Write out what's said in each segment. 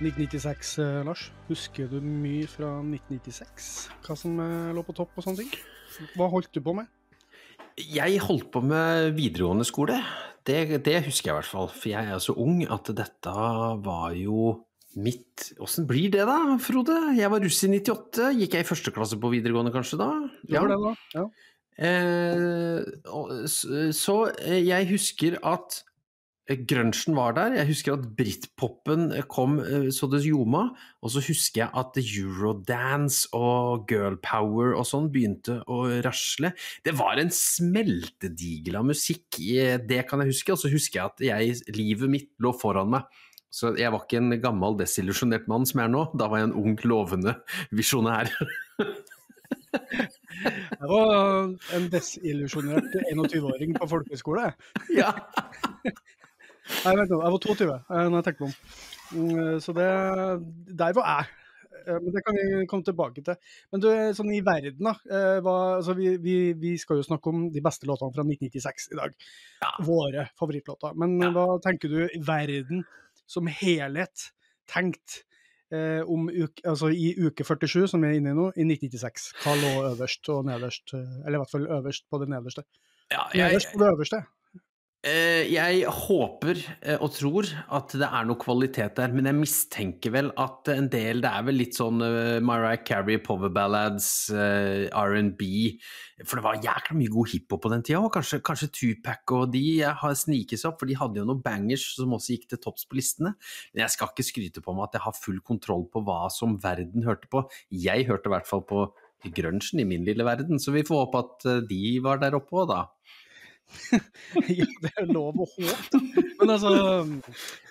1996, eh, Lars. Husker du mye fra 1996? Hva som eh, lå på topp og sånne ting? Hva holdt du på med? Jeg holdt på med videregående skole. Det, det husker jeg i hvert fall. For jeg er så ung at dette var jo mitt Åssen blir det da, Frode? Jeg var russ i 98. Gikk jeg i første klasse på videregående kanskje da? Ja. Det da? ja. Eh, så eh, jeg husker at grunchen var der. Jeg husker at britpopen kom eh, så det ljoma. Og så husker jeg at eurodance og girl power og sånn begynte å rasle. Det var en smeltedigel av musikk, det kan jeg huske. Og så husker jeg at jeg, livet mitt lå foran meg. Så jeg var ikke en gammel desillusjonert mann som jeg er nå. Da var jeg en ung, lovende visjonær. Jeg var en desillusjonert 21-åring på folkehøyskole. Ja. Nei, vent nå, jeg var 22 eh, når jeg tenkte meg om. Mm, så det, der var jeg. Eh, men det kan vi komme tilbake til. Men du, sånn i verden, da. Eh, hva, altså vi, vi, vi, skal jo snakke om de beste låtene fra 1996 i dag. Ja. Våre favorittlåter. Men ja. hva tenker du i verden som helhet tenkt eh, om uke, altså i uke 47, som vi er inne i nå, i 1996? Hva lå øverst og nederst? Eller i hvert fall øverst på det nederste. Ja, jeg, nederst på det øverste. Eh, jeg håper eh, og tror at det er noe kvalitet der, men jeg mistenker vel at en del Det er vel litt sånn uh, Mariah Carey, power ballads, R&B For det var jækla mye god hiphop på den tida, og kanskje, kanskje Tupac og de har sniket seg opp, for de hadde jo noen bangers som også gikk til topps på listene. Men jeg skal ikke skryte på meg at jeg har full kontroll på hva som verden hørte på. Jeg hørte i hvert fall på grunchen i min lille verden, så vi får håpe at de var der oppe òg, da. ja, det er lov å håpe. Men altså,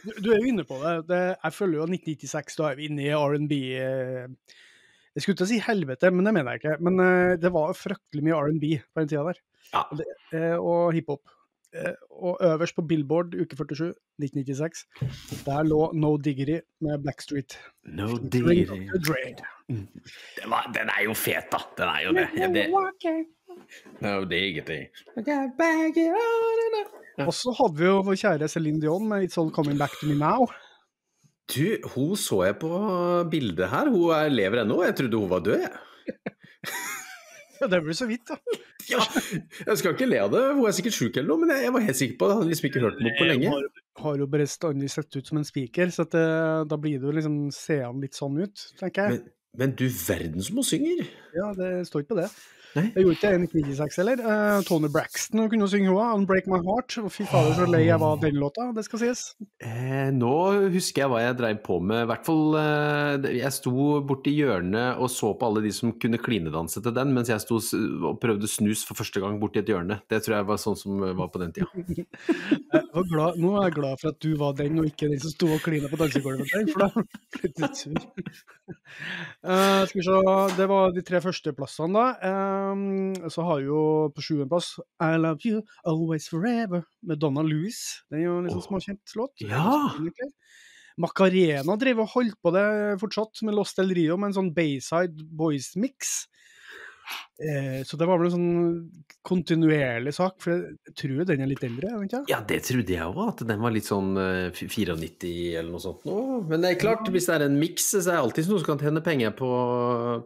du, du, er jo inne på det. det jeg følger jo 1996, da er vi inne i R&B. Eh, jeg skulle ikke si helvete, men det mener jeg ikke. Men uh, det var fryktelig mye R&B på den tida der. Ja. Og, det, uh, og hiphop. Og øverst på Billboard uke 47, 1996, der lå No Diggity med Blackstreet. No Diggity. Mm. Den, er jo fet, da. Den er jo det. det No diggity. Og så hadde vi jo vår kjære Céline Dion med It's All 'Coming Back to Me Now'. Du, hun så jeg på bildet her. Hun er, lever ennå. Jeg trodde hun var død, jeg. ja, det blir så vidt, da. ja, jeg skal ikke le av det. Hun er sikkert sjuk eller noe, men jeg var helt sikker på det. Hadde liksom ikke hørt noe på lenge. Har, har jo bestandig sett ut som en spiker, så det, da blir det jo liksom Ser han litt sånn ut, tenker jeg. Men, men du verden som hun synger! Ja, det står ikke på det. Nei? Jeg gjorde ikke det i 1996 heller. Uh, Tony Braxton kunne synge òg, 'Unbreak My Heart'. Og fy fader, så lei jeg var av den låta, det skal sies. Eh, nå husker jeg hva jeg dreiv på med. I hvert fall eh, Jeg sto borti hjørnet og så på alle de som kunne klinedanse til den, mens jeg sto og prøvde snus for første gang borti et hjørne. Det tror jeg var sånn som var på den tida. glad, nå er jeg glad for at du var den, og ikke den som sto og klina på dansegulvet der, for da ble du sur. Uh, skal vi se, det var de tre førsteplassene, da. Uh, så har jo på sjuendeplass I Love You Always Forever med Donna Louis. Det er jo en liksom småkjent låt. Ja. Macarena driver og holdt på det fortsatt med Lost El Rio med en sånn Bayside Boys-mix. Eh, så det var vel en sånn kontinuerlig sak, for jeg tror den er litt eldre? ikke? Ja, det trodde jeg òg, at den var litt sånn uh, 94 eller noe sånt. Nå. Men det er klart, hvis det er en miks, så er det alltid noen som kan tjene penger på,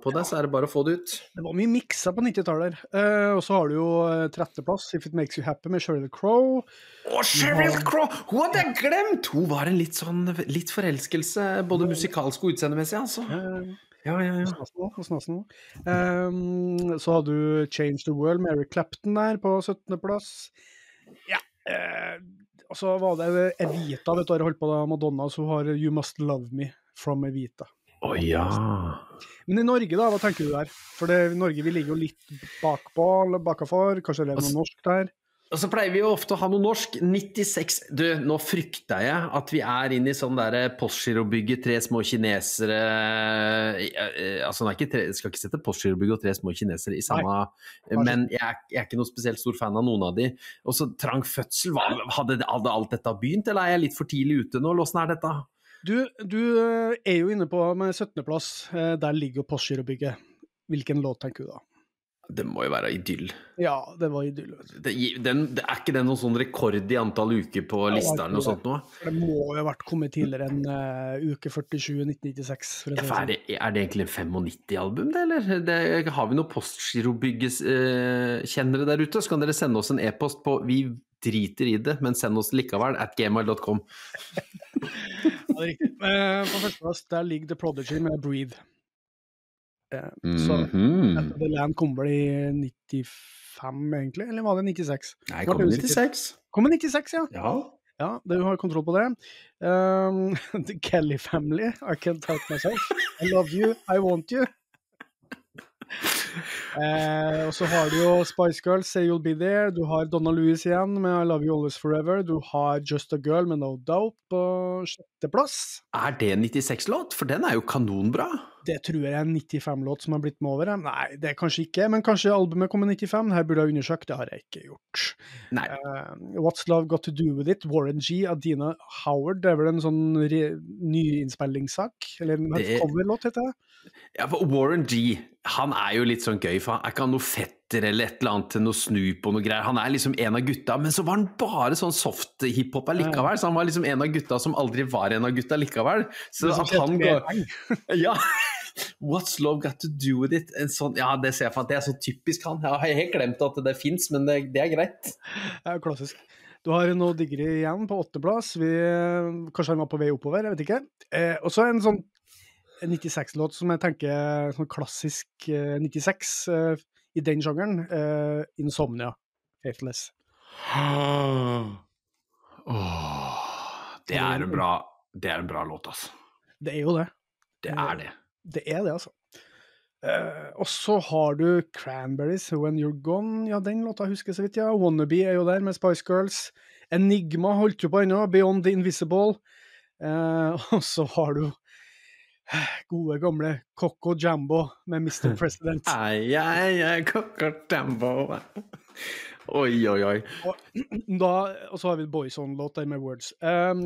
på det, så er det bare å få det ut. Det var mye miksa på 90-tallet. Eh, og så har du jo uh, tretteplass, If It Makes You Happy med Sheryl Crow. Å, Sheryl Crow! Hun hadde jeg glemt! Hun var en litt sånn litt forelskelse, både musikalsk og utseendemessig, altså. Uh, ja, ja, ja. Hos Nasen. Um, så hadde du Change the World med Eric Clapton der på 17.-plass. Ja. Uh, og så var det Evita, vet du, hva har holdt på da, Madonna, så har You Must Love Me from Evita. Å oh, ja. Men i Norge, da, hva tenker du der? For det, i Norge vi ligger jo litt bakpå, eller bakafor. Kanskje det er noe norsk der? Og så pleier vi jo ofte å ha noe norsk. 96 Du, nå frykter jeg at vi er inne i sånn derre Postgirobygget, tre små kinesere Altså, jeg skal ikke sette Postgirobygget og tre små kinesere i samme Nei. Men jeg er, jeg er, ikke noe spesielt stor fan av noen av de. Og så trang fødsel. Hadde, hadde alt dette begynt, eller er jeg litt for tidlig ute nå? Åssen er dette? Du, du eh, er jo inne på med 17.-plass. Eh, der ligger jo Postgirobygget. Hvilken låt tenker du da? Det må jo være idyll. Ja, det var idyll. Det, den, det er ikke det noen sånn rekord i antall uker på Ja, lista eller noe sånt nå? Det må jo ha vært kommet tidligere enn uh, uke 47 1996. For Ja, for er, sånn. det, er det egentlig en 95-album, det, eller? Det, har vi noen postgirobygges-kjennere der ute, så kan dere sende oss en e-post på vi driter i det, men send oss likevel at gmail.com. Ja, det er riktig. Uh, på førsteplass der ligger The Prodigy med 'Breathe'. Eh, Så Mhm. Etter The Land kom vel i 95, egentlig? Eller var det 96? Nei, kom i 96. Kom i 96, ja. Ja. Ja, Du har kontroll på det. Um, The Kelly Family, I Can't Help Myself. I Love You, I Want You. Eh, og så har du jo Spice Girls, Say You'll Be There. Du har Donna Louis igjen med I Love You Always Forever. Du har Just a Girl med No Doubt på sjetteplass. Er det en 96-låt? For den er jo kanonbra. Det tror jeg er en 95-låt som har blitt med over. Nei, det er kanskje ikke, men kanskje albumet kom i 95. Her burde jeg undersøkt, det har jeg ikke gjort. Nei. Eh, What's Love Got To Do With It, Warren G, av Dina Howard. Det er vel en sånn nyinnspillingssak? Eller en Det- coverlåt, heter det? Ja, for Warren G, han er jo litt sånn gøy, for han er ikke han noe fetter eller et eller annet til noe Snoop og noe greier. Han er liksom en av gutta, men så var han bare sånn soft hiphop allikevel. Så han var liksom en av gutta som aldri var en av gutta likevel. Så Det at han går. Ja! What's love got to do with it? En sånn, ja, det ser jeg for det er så typisk han. Jeg har helt glemt at det fins, men det, det er greit. Det er jo klassisk. Du har nå Digri igjen på åtteplass. Vi- Kanskje han var på vei oppover, jeg vet ikke. Eh, og så en sånn 96-låt som jeg tenker sånn klassisk eh, 96 uh, i den sjangeren. Uh, 'Insomnia'. 'Faithless'. Oh, det er en bra, det er en bra låt, altså. Det er jo det. Det er det. Det er det, altså. Uh, og så har du Cranberries, 'When You're Gone'. Ja, den låta husker jeg så vidt, ja. 'Wannabe' er jo der med Spice Girls. Enigma holdt jo på ennå. 'Beyond the Invisible'. Uh, og så har du eh, gode, gamle Coco Jambo med 'Mr. President'. Ai, ai, ai, kokotambo. Oi, oi, oi. Og, da, og så har vi Boyzone-låt der med Words. Um,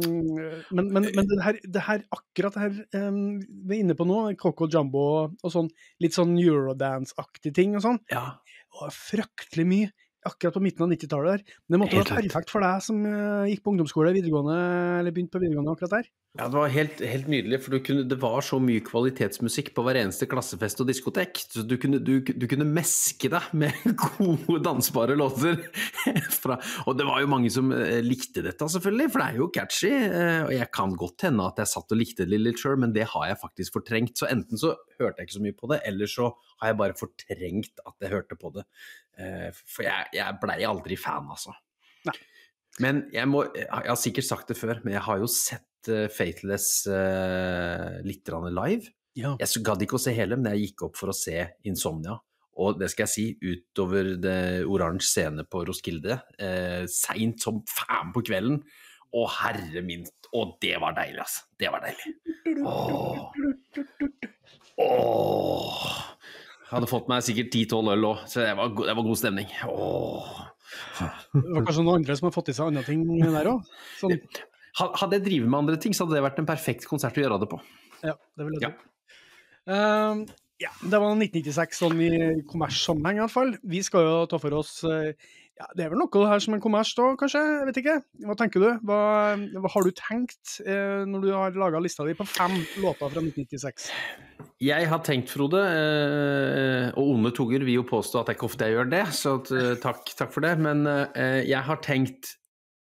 men men, men det, her, det her, akkurat det her um, vi er inne på nå, Coco Jumbo og sånn, litt sånn Eurodance-aktig ting og sånn, Ja, og fryktelig mye akkurat på midten av 90-tallet der. Men det måtte Helt være perfekt for deg som eh, gikk på ungdomsskole, videregående, eller begynte på videregående akkurat der. ja det var helt, helt nydelig, for du kunne, det var så mye kvalitetsmusikk på hver eneste klassefest og diskotek. Så du kunne, du, du kunne meske deg med gode dansbare låter. Fra, og det var jo mange som eh, likte dette, selvfølgelig, for det er jo catchy. eh, Og jeg kan godt hende at jeg satt og likte det litt sjøl, men det har jeg faktisk fortrengt. Så enten så hørte jeg ikke så mye på det, eller så har jeg bare fortrengt at jeg hørte på det. Eh, For jeg, jeg blei aldri fan, altså. Nei. Men jeg må Jeg har sikkert sagt det før, men jeg har jo sett uh, Faithless uh, litt live. Ja. Jeg gadd ikke å se hele, men jeg gikk opp for å se Insomnia. Og det skal jeg si, utover det oransje scene på Roskilde, eh, seint som faen på kvelden. Å, herre min Å, det var deilig, altså. Det var deilig. Åh. Åh. Hadde fått meg sikkert 10-12 øl òg, så det var, det var god stemning. Åh. Det var kanskje noen andre som har fått i seg andre ting der òg. Sånn, Hadde jeg drevet med andre ting, så hadde det vært en perfekt konsert å gjøre det på. ja, det vil jeg Ja. tro. Um, ja, det var 1996 sånn i kommerssammenheng i hvert fall. Vi skal jo ta for oss eh, ja, Det er vel noe her som en kommers da, kanskje? Jeg vet ikke. Hva tenker du? Hva, hva har du tenkt eh, når du har laga lista di på fem låter fra 1996? Jeg har tenkt, Frode, eh, og onde tunger vil jo påstå at det er ikke ofte jeg gjør det, så at, eh, takk, takk for det, men eh, jeg har tenkt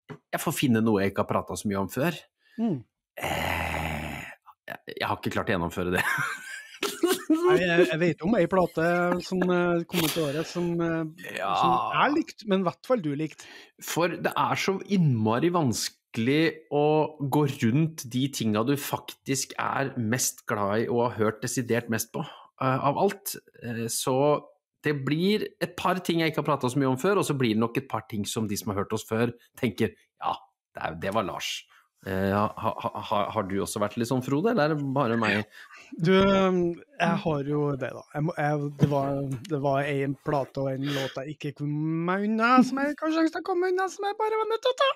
Jeg får finne noe jeg ikke har prata så mye om før. Mm. Eh, jeg jeg har ikke klart å gjennomføre det. Jeg, jeg vet om ei plate som kommer til året som, ja. som jeg likte, men i hvert fall du likte. For det er så innmari vanskelig å gå rundt de tinga du faktisk er mest glad i og har hørt desidert mest på, eh, av alt. Eh, så det blir et par ting jeg ikke har prata så mye om før, og så blir det nok et par ting som de som har hørt oss før, tenker ja, det, det var Lars. Eh, ha, ha, ha, har du også vært litt sånn, Frode, eller er det bare meg? Du, jeg har jo det, da. Jeg, jeg, det var, det en plate og en låt jeg ikke kom meg unna, som jeg ikke til å komme unna, som jeg bare var nødt til å ta.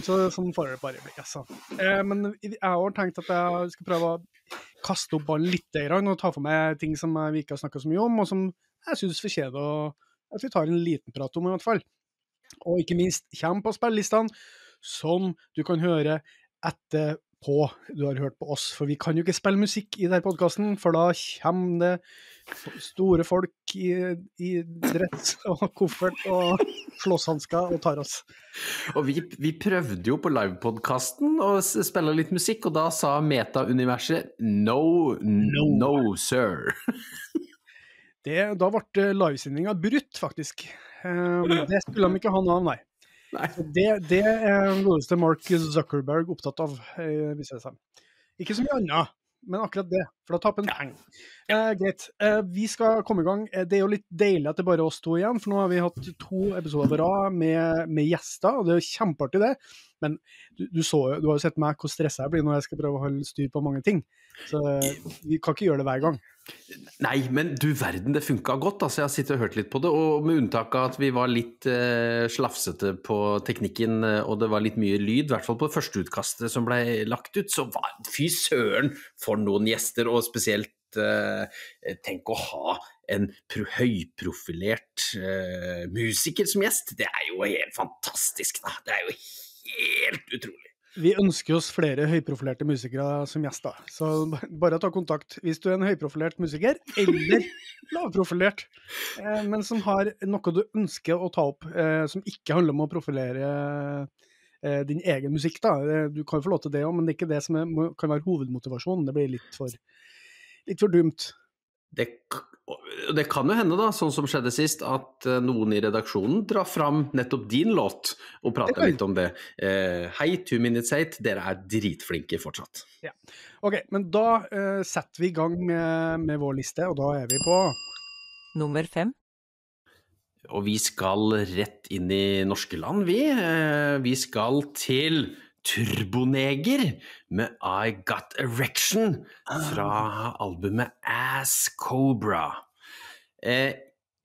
Så sånn får det bare bli, altså. Eh, Men jeg har tenkt at jeg skal prøve å kaste opp ballen litt og ta for meg ting som vi ikke har snakka så mye om, og som jeg syns fortjener at vi tar en liten prat om, i hvert fall. Og ikke minst kommer på spillelistene, som du kan høre etterpå du har hørt på oss. For vi kan jo ikke spille musikk i denne podkasten, for da kommer det store folk i, i dress og koffert og slåsshansker og tar oss. Og vi, vi prøvde jo på livepodkasten å spille litt musikk, og da sa Meta-universet no, no, no, sir. Det, da ble livesendinga brutt, faktisk. Eh, det skulle de ikke ha noe av, nei. Nei. Det, det er godeste Mark Zuckerberg opptatt av, eh, viser det seg. Ikke så mye annet, men akkurat det, for da taper en penger. Eh, greit. Eh, vi skal komme i gang. Eh, Det er jo litt deilig at det er bare oss to igjen, for nå har vi hatt to episoder på rad med, med gjester, og det er jo kjempeartig, det. Men du, du, så, du har jo sett meg hvor stressa jeg blir når jeg skal prøve å holde styr på mange ting. Så vi kan ikke gjøre det hver gang. Nei, men du verden, det funka godt. Altså, jeg har sittet og hørt litt på det, og med unntak av at vi var litt eh, slafsete på teknikken, eh, og det var litt mye lyd, i hvert fall på det første utkastet som ble lagt ut, så var fy søren for noen gjester, og spesielt eh, tenk å ha en pro høyprofilert eh, musiker som gjest. Det er jo helt fantastisk, da. Det er jo helt utrolig. Vi ønsker oss flere høyprofilerte musikere som gjester, så bare ta kontakt hvis du er en høyprofilert musiker, eller lavprofilert, eh, men som har noe du ønsker å ta opp, eh, som ikke handler om å profilere eh, din egen musikk. da. Du kan jo få lov til det òg, men det er ikke det som er, kan være hovedmotivasjonen. Det blir litt for, litt for dumt. Det, og det kan jo hende, da, sånn som skjedde sist, at eh, noen i redaksjonen drar fram nettopp din låt og prater litt om det. Eh, hei, Two Minutes Eight, dere er dritflinke fortsatt. Ok, men da eh, setter vi i gang med, med vår liste, og da er vi på Nummer fem. Og vi skal rett inn i norske land, vi. Eh, vi skal til Turboneger med I Got Erection fra albumet Ass Cobra. Eh,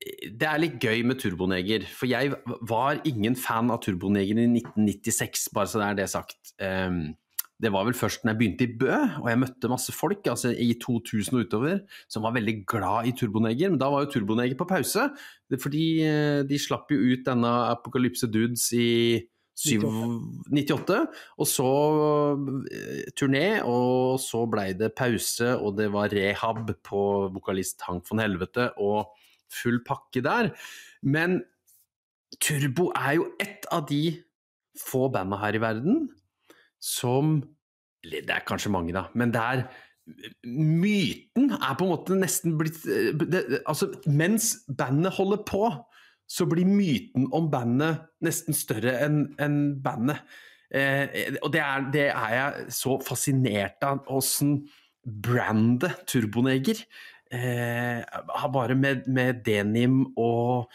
det er litt gøy med Turboneger, for jeg var ingen fan av Turboneger i 1996, bare så det er det sagt. Eh, det var vel først når jeg begynte i Bø, og jeg møtte masse folk altså i 2000 og utover, som var veldig glad i Turboneger. Men da var jo Turboneger på pause, fordi eh, de slapp jo ut denne Apokalypse Dudes i 98, og så eh, turné, og så blei det pause, og det var rehab på vokalist Hank von Helvete, og full pakke der. Men Turbo er jo ett av de få banda her i verden som eller Det er kanskje mange, da, men det er Myten er på en måte nesten blitt eh, det, Altså, mens bandet holder på, så blir myten om bandet nesten større enn en bandet. Eh, og det er, det er jeg så fascinert av, åssen brandet Turboneger eh, bare med, med denim og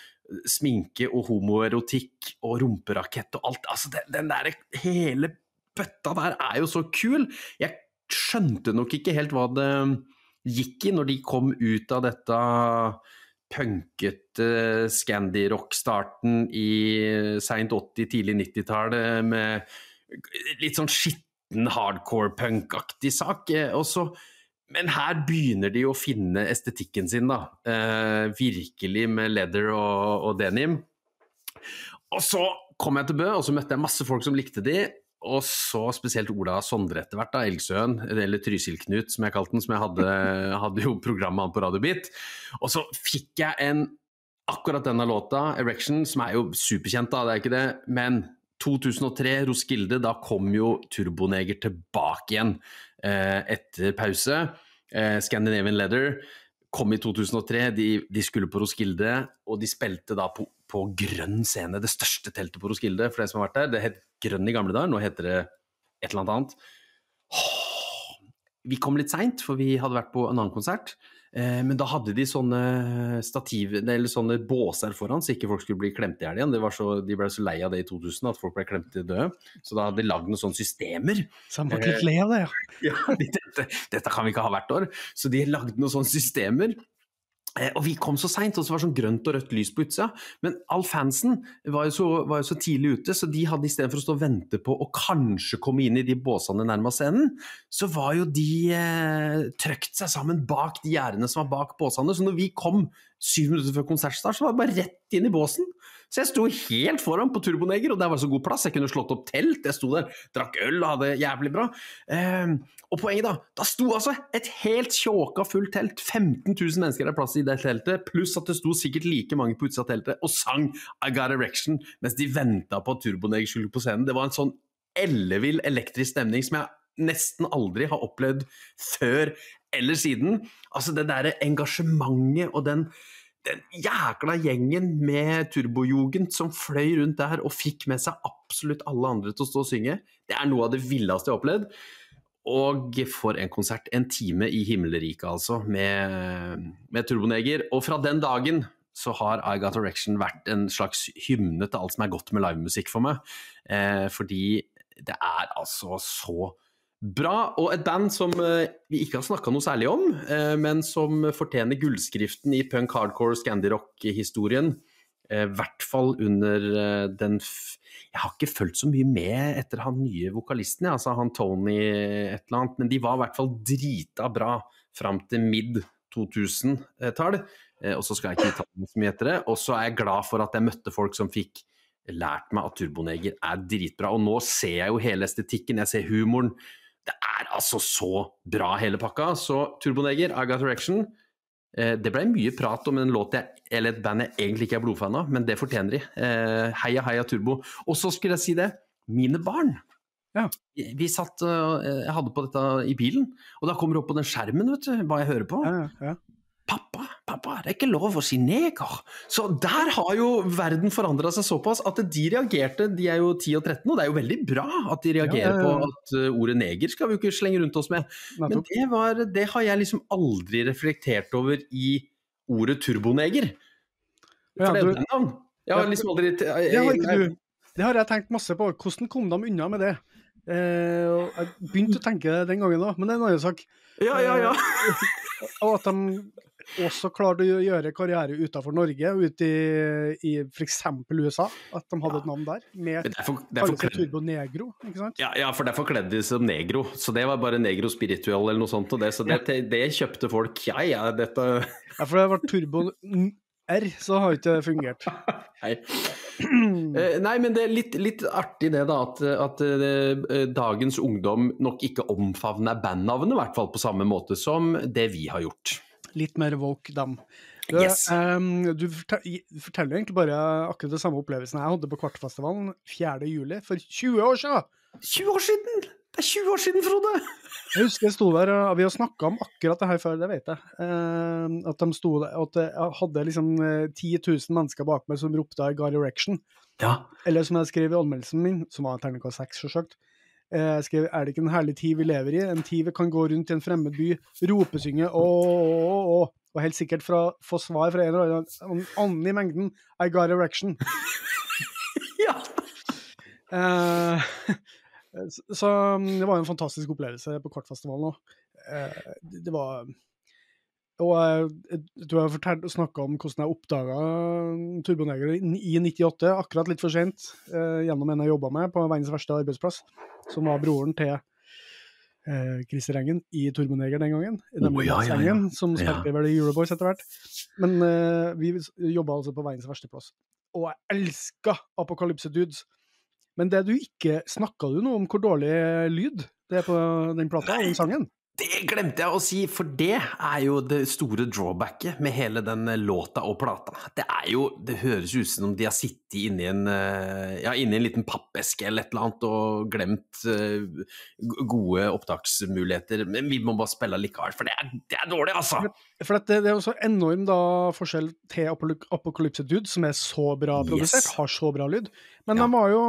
sminke og homoerotikk og rumperakett og alt. Altså, den, den der hele bøtta der er jo så kul! Jeg skjønte nok ikke helt hva det gikk i når de kom ut av dette punkete Scandi-rock-starten i seint 80-, tidlig 90-tallet med litt sånn skitten hardcore-punk-aktig sak. Også, men her begynner de å finne estetikken sin, da. Eh, virkelig med leather og, og denim. Og så kom jeg til Bø, og så møtte jeg masse folk som likte de. Og så spesielt Ola Sondre etter hvert, da, Elgsøen, eller Trysil-Knut som jeg kalte den, som jeg hadde, hadde jo programmet han på Radio Beat. Og så fikk jeg en akkurat denne låta, 'Erection', som er jo superkjent, da, det er ikke det, men 2003, Roskilde, da kom jo Turboneger tilbake igjen eh, etter pause. Eh, Scandinavian Leather kom i 2003, de, de skulle på Roskilde, og de spilte da på, på Grønn scene, det største teltet på Roskilde, for dere som har vært der. Det het Grønn i gamle dager, nå heter det et eller annet annet. Vi kom litt seint, for vi hadde vært på en annen konsert. Eh, men da hadde de sånne stativ, eller sånne båser foran, så ikke folk skulle bli klemt i hjel igjen. Det var så, de ble så lei av det i 2000 at folk ble klemt til døde. Så da hadde de lagd noen sånne systemer. Så han ble litt lei av det, ja. Ja, de, dette, dette kan vi ikke ha hvert år. Så de lagde noen sånne systemer Eh, og vi kom så seint, og så var det sånn grønt og rødt lys på utsida. Men all fansen var jo, så, var jo så tidlig ute, så de hadde istedenfor å stå og vente på å kanskje komme inn i de båsene nærmest scenen, så var jo de eh, trøkt seg sammen bak de gjerdene som var bak båsene. Så når vi kom syv minutter før konsertstart, så var det bare rett inn i båsen. Så jeg sto helt foran på Turboneger, og der var det så god plass. Jeg kunne slått opp telt, jeg sto der, drakk øl og hadde jævlig bra. Eh, og poenget, da, da sto altså et helt tjåka fullt telt, 15 000 mennesker hadde plass i det teltet, pluss at det sto sikkert like mange på utsida av teltet og sang I Got Erection mens de venta på at Turboneger skulle på scenen. Det var en sånn ellevill elektrisk stemning som jeg nesten aldri har opplevd før eller siden. Altså det derre engasjementet og den den jækla gjengen med turbojugend som fløy rundt der og fikk med seg absolutt alle andre til å stå og synge, det er noe av det villeste jeg har opplevd. Og for en konsert. En time i himmelriket, altså, med, med Turboneger. Og fra den dagen så har I Got Erection vært en slags hymne til alt som er godt med livemusikk for meg. Eh, fordi det er altså så Bra, og et band som eh, vi ikke har snakka noe særlig om, eh, men som fortjener gullskriften i punk hardcore scandirock-historien. Eh, I hvert fall under den Jeg har ikke fulgt så mye med etter han nye vokalisten, altså han Tony et eller annet, men de var i hvert fall drita bra fram til mid 2000-tall. Og så skal jeg ikke ta så mye etter det. Og så er jeg glad for at jeg møtte folk som fikk lært meg at Turboneger er dritbra. Og nå ser jeg jo hele estetikken, jeg ser humoren. Det er altså så bra, hele pakka. Så Turboneger, I Got Direction. Eh, det ble mye prat om en låt jeg, eller et band jeg egentlig ikke er blodfan av, men det fortjener de. Eh, heia, heia Turbo. Og så skulle jeg si det, mine barn. Ja. Vi satt, eh, Jeg hadde på dette i bilen, og da kommer det opp på den skjermen vet du, hva jeg hører på. Ja, ja. Pappa, det er ikke lov å si neger. Så der har jo verden forandra seg såpass at de reagerte, de er jo 10 og 13, og det er jo veldig bra at de reagerer Ja, ja, ja. på at uh, ordet neger skal vi jo ikke slenge rundt oss med. Men det, var, det har jeg liksom aldri reflektert over i ordet turboneger. For det er jo den navn. Jeg har liksom aldri ikke du. Det har jeg tenkt masse på. Hvordan kom de unna med det? Eh, jeg begynte å tenke det den gangen òg, men det er en annen sak. Ja, ja, ja. Og at de også klarte å gjøre karriere utenfor Norge, ut i, i f.eks. USA. At de hadde et navn der. Med Men Det er for, det er kaller for seg Turbo Negro, ikke sant? Ja, ja, for derfor kledde de som negro. Så det var bare negro spiritual eller noe sånt. Og det, så det, det kjøpte folk. Ja, ja, dette Ja, for det var Turbo R, så har ikke det fungert. Nei. Eh, Nei, men det er litt, litt artig det, da. At, at eh, dagens ungdom nok ikke omfavner bandnavnet, i hvert fall på samme måte som det vi har gjort. Litt mer woke, dem. Du, Yes. um, du forteller egentlig bare akkurat det samme opplevelsen jeg hadde på Kvartfestivalen 4. juli for 20 år siden. 20 år siden! Det er 20 år siden, Frode! Jeg husker jeg sto der, og vi har snakka om akkurat det her før, det vet jeg. Ehm, at de sto der, at jeg hadde liksom eh, 10 000 mennesker bak meg som ropte I got erection. Ja. Eller som jeg skrev i anmeldelsen min, som var terningkast 6, selvsagt. Eh, Jeg skrev er det ikke en herlig tid vi lever i? En tid vi kan gå rundt i en fremmed by, ropesynge åh, åh, og helt sikkert fra, få svar fra en eller annen annen i mengden I got erection. ja. Eh, så- så det var en fantastisk opplevelse på Kvartfestivalen òg. Eh, det var Og jeg, jeg tror jeg har snakka om hvordan jeg oppdaga Turboneger i 98, akkurat litt for sent, eh, gjennom en jeg jobba med på verdens verste arbeidsplass, som var broren til eh, Christer Engen i Turboneger den gangen. Nemlig ja, ja, ja. Engen, som spilte vel i Euroboys etter hvert. Men eh, vi jobba altså på verdens verste plass. Og jeg elska Apokalypse Dudes. Men det du ikke Snakka du noe om hvor dårlig lyd det er på den plata den sangen? Det glemte jeg å si, for det er jo det store drawbacket med hele den eh, låta og plata. Det er jo Det høres ut som om de har sittet inni en eh, Ja, inni en liten pappeske eller et eller annet og glemt uh, gode opptaksmuligheter. Men vi må bare spille likevel, for det er, det er dårlig, altså! For det, det er jo så enorm da, forskjell til Apocalypse Dude, som er så bra produsert, Yes. har så bra lyd. Men Ja. de var jo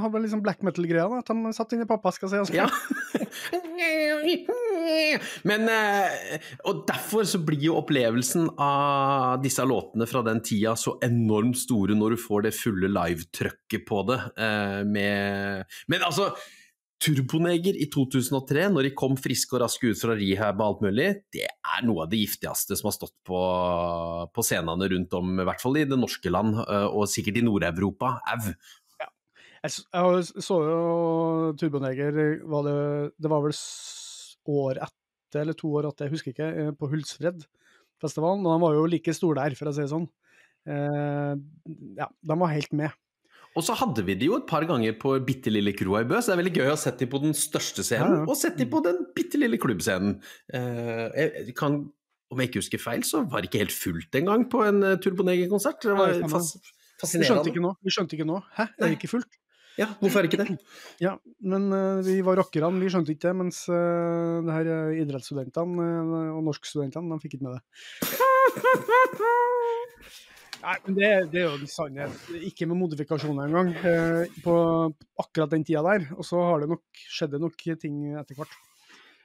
hadde liksom black metal-greia. At de satt inni pappeska si og Ja. Men eh, Og derfor så blir jo opplevelsen av disse låtene fra den tida så enormt store når du får det fulle live-trøkket på det. eh, Med Men altså Turboneger i 2003, når de kom friske og raske ut fra rehab og alt mulig, det er noe av det giftigste som har stått på, på scenene rundt om, i hvert fall i det norske land, eh, og sikkert i Nord-Europa. Au! Jeg, så jo Turboneger var det, det var vel år etter, eller to år etter, jeg husker ikke, eh, på Hulsfred-festivalen. Og de var jo like store der, for å si det sånn. Eh, ja, de var helt med. Og så hadde vi de jo et par ganger på bitte lille kroa i Bø, så det er veldig gøy å ha sett de på den største scenen, Ja, ja. og sett de på den bitte lille klubbscenen. Eh, jeg kan, om jeg ikke husker feil, så var det ikke helt fullt engang på en Turboneger-konsert. Det var fas Vi skjønte fascinerende. ikke nå. Vi skjønte ikke nå. Hæ, er det ikke fullt? Ja, hvorfor er det ikke det? Ja, men uh, vi var rockerne, vi skjønte ikke det, mens uh, det her uh, idrettsstudentene uh, og norskstudentene, de fikk ikke med det. Nei, men det, det er jo en sannhet. Ikke med modifikasjoner engang. Uh, på akkurat den tida der. Og så har det nok skjedd det nok ting etter hvert.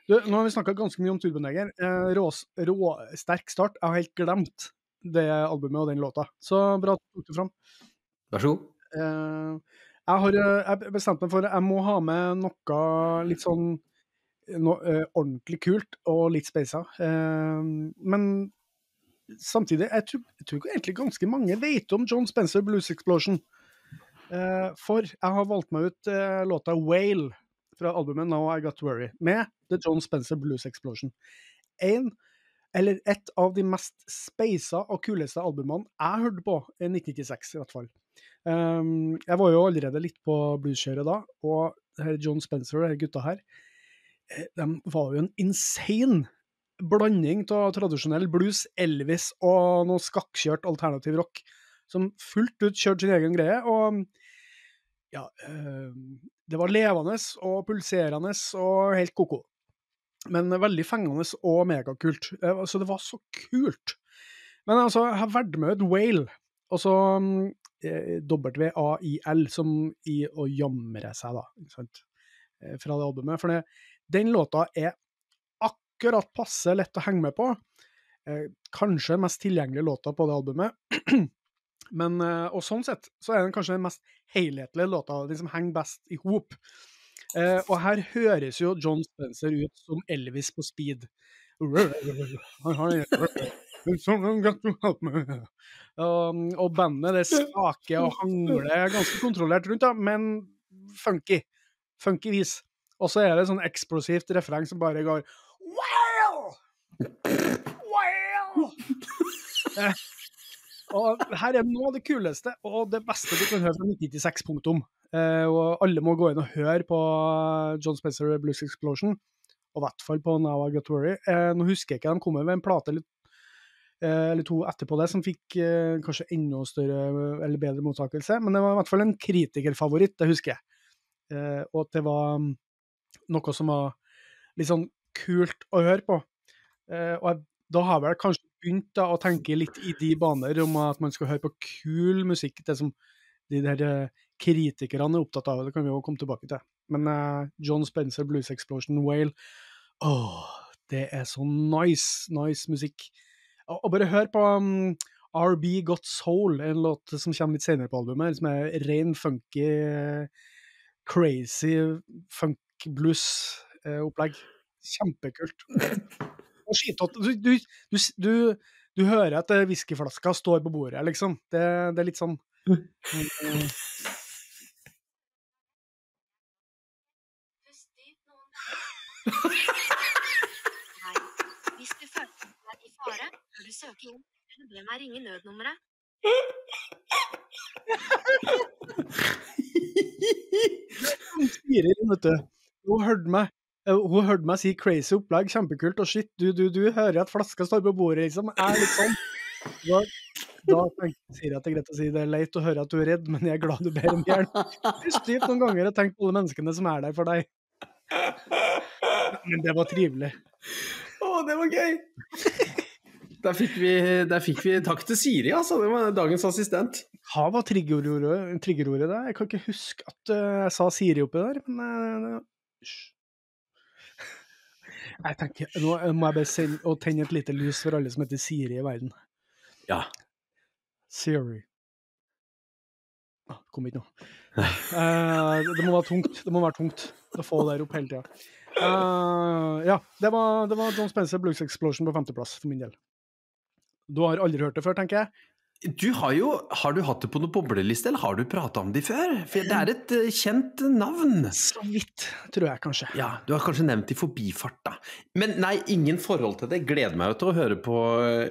Du, nå har vi snakka ganske mye om Turboneger. Uh, rå, rå, sterk start. Jeg har helt glemt det albumet og den låta. Så bra at du tok det fram. Vær så god. Eh, jeg har bestemt jeg bestemte meg for at jeg må ha med noe litt sånn no, eh, ordentlig kult og litt speisa. Eh, men samtidig, jeg tror, jeg tror egentlig ganske mange vet om John Spencer Blues Explosion. Eh, for jeg har valgt meg ut eh, låta 'Whale' fra albumet 'Now I Got Worry' med The John Spencer Blues Explosion. En, eller et av de mest speisa og kuleste albumene jeg hørte på i 1996, i hvert fall. Um, jeg var jo allerede litt på blueskjøret da, og her John Spencer og de gutta her, eh, de var jo en insane blanding av tradisjonell blues, Elvis og noe skakkjørt alternativ rock, som fullt ut kjørte sin egen greie. Og ja, øh, det var levende og pulserende og helt ko-ko. Men veldig fengende og megakult. Eh, Så det var så kult. Men altså, jeg har vært med et whale, og så eh, W-A-I-L, som i å jamre seg, da, ikke sant, eh, fra det albumet. For det, den låta er akkurat passe lett å henge med på. Kanskje den mest tilgjengelige låta på det albumet. Men, og sånn sett så er den kanskje den mest helhetlige låta, den som henger best i hop. Eh, og her høres jo John Spencer ut som Elvis på speed. Um, og bandet det skaker og hangler ganske kontrollert rundt, da, men funky. Funky vis. Og så er det sånn eksplosivt refreng som bare går Wow! Wow! Og her er noe av det kuleste og det beste du kan høre fra 1996, punktum. Eh, og alle må gå inn og høre på John Spencer Blues Explosion, og i hvert fall på Now I Got Worry. Eh, nå husker jeg ikke, de kom med en plate eller, eh, eller to etterpå det som fikk eh, kanskje enda større eller bedre mottakelse, men det var i hvert fall en kritikerfavoritt, det husker jeg. Eh, og at det var mm, noe som var litt sånn kult å høre på. Eh, og jeg, da har vel kanskje begynt da, å tenke litt i de baner om at man skal høre på kul musikk, det som de der eh, kritikerne er opptatt av, det kan vi jo komme tilbake til. Men uh, John Spencer, Blues Explosion, Whale, åh, det er så nice, nice musikk. Og, og bare hør på um, RB Got Soul, en låt som kommer litt senere på albumet, som er ren funky, eh, crazy funk-blues-opplegg. Kjempekult. Du, du, du, du, hører at eh, whiskyflaska står på bordet, liksom. Det, det er litt sånn Nei. Hvis du føler deg i fare, bør du søke inn eller be meg ringe nødnummeret. Siri, vet du. Hun hørte meg. Eh, Hun hørte meg si 'crazy opplegg', kjempekult, og shit, du, du, du hører at flaska står på bordet, liksom. Jeg er litt sånn. Da, da tenker jeg at det er greit å si det er leit å høre at du er redd, men jeg er glad du ber om hjelp. dypt noen ganger og tenkt på alle menneskene som er der for deg. Men det var trivelig. Å, det var gøy! Der fikk, vi, der fikk vi takk til Siri, altså. Det var dagens assistent. Hva var triggerordet, triggerordet der? Jeg kan ikke huske at eh, jeg sa Siri oppi der, men eh, hysj. Jeg tenker, Nå må jeg bare sende, og tenne et lite lys for alle som heter Siri i verden. Ja. Siri. Ah, kom ikke noe. Eh, det må være tungt. Det må være tungt å få det der opp hele tida. Eh, ja, det var, det var John Spencer Blues Explosion på femteplass for min del. Du har aldri hørt det før, tenker jeg? Du har jo Har du hatt det på noen bobleliste, eller har du prata om de før? For det er et eh, kjent navn. Så vidt, tror jeg kanskje. Ja, du har kanskje nevnt i forbifart, da. Men nei, ingen forhold til det. Gleder meg jo til å høre på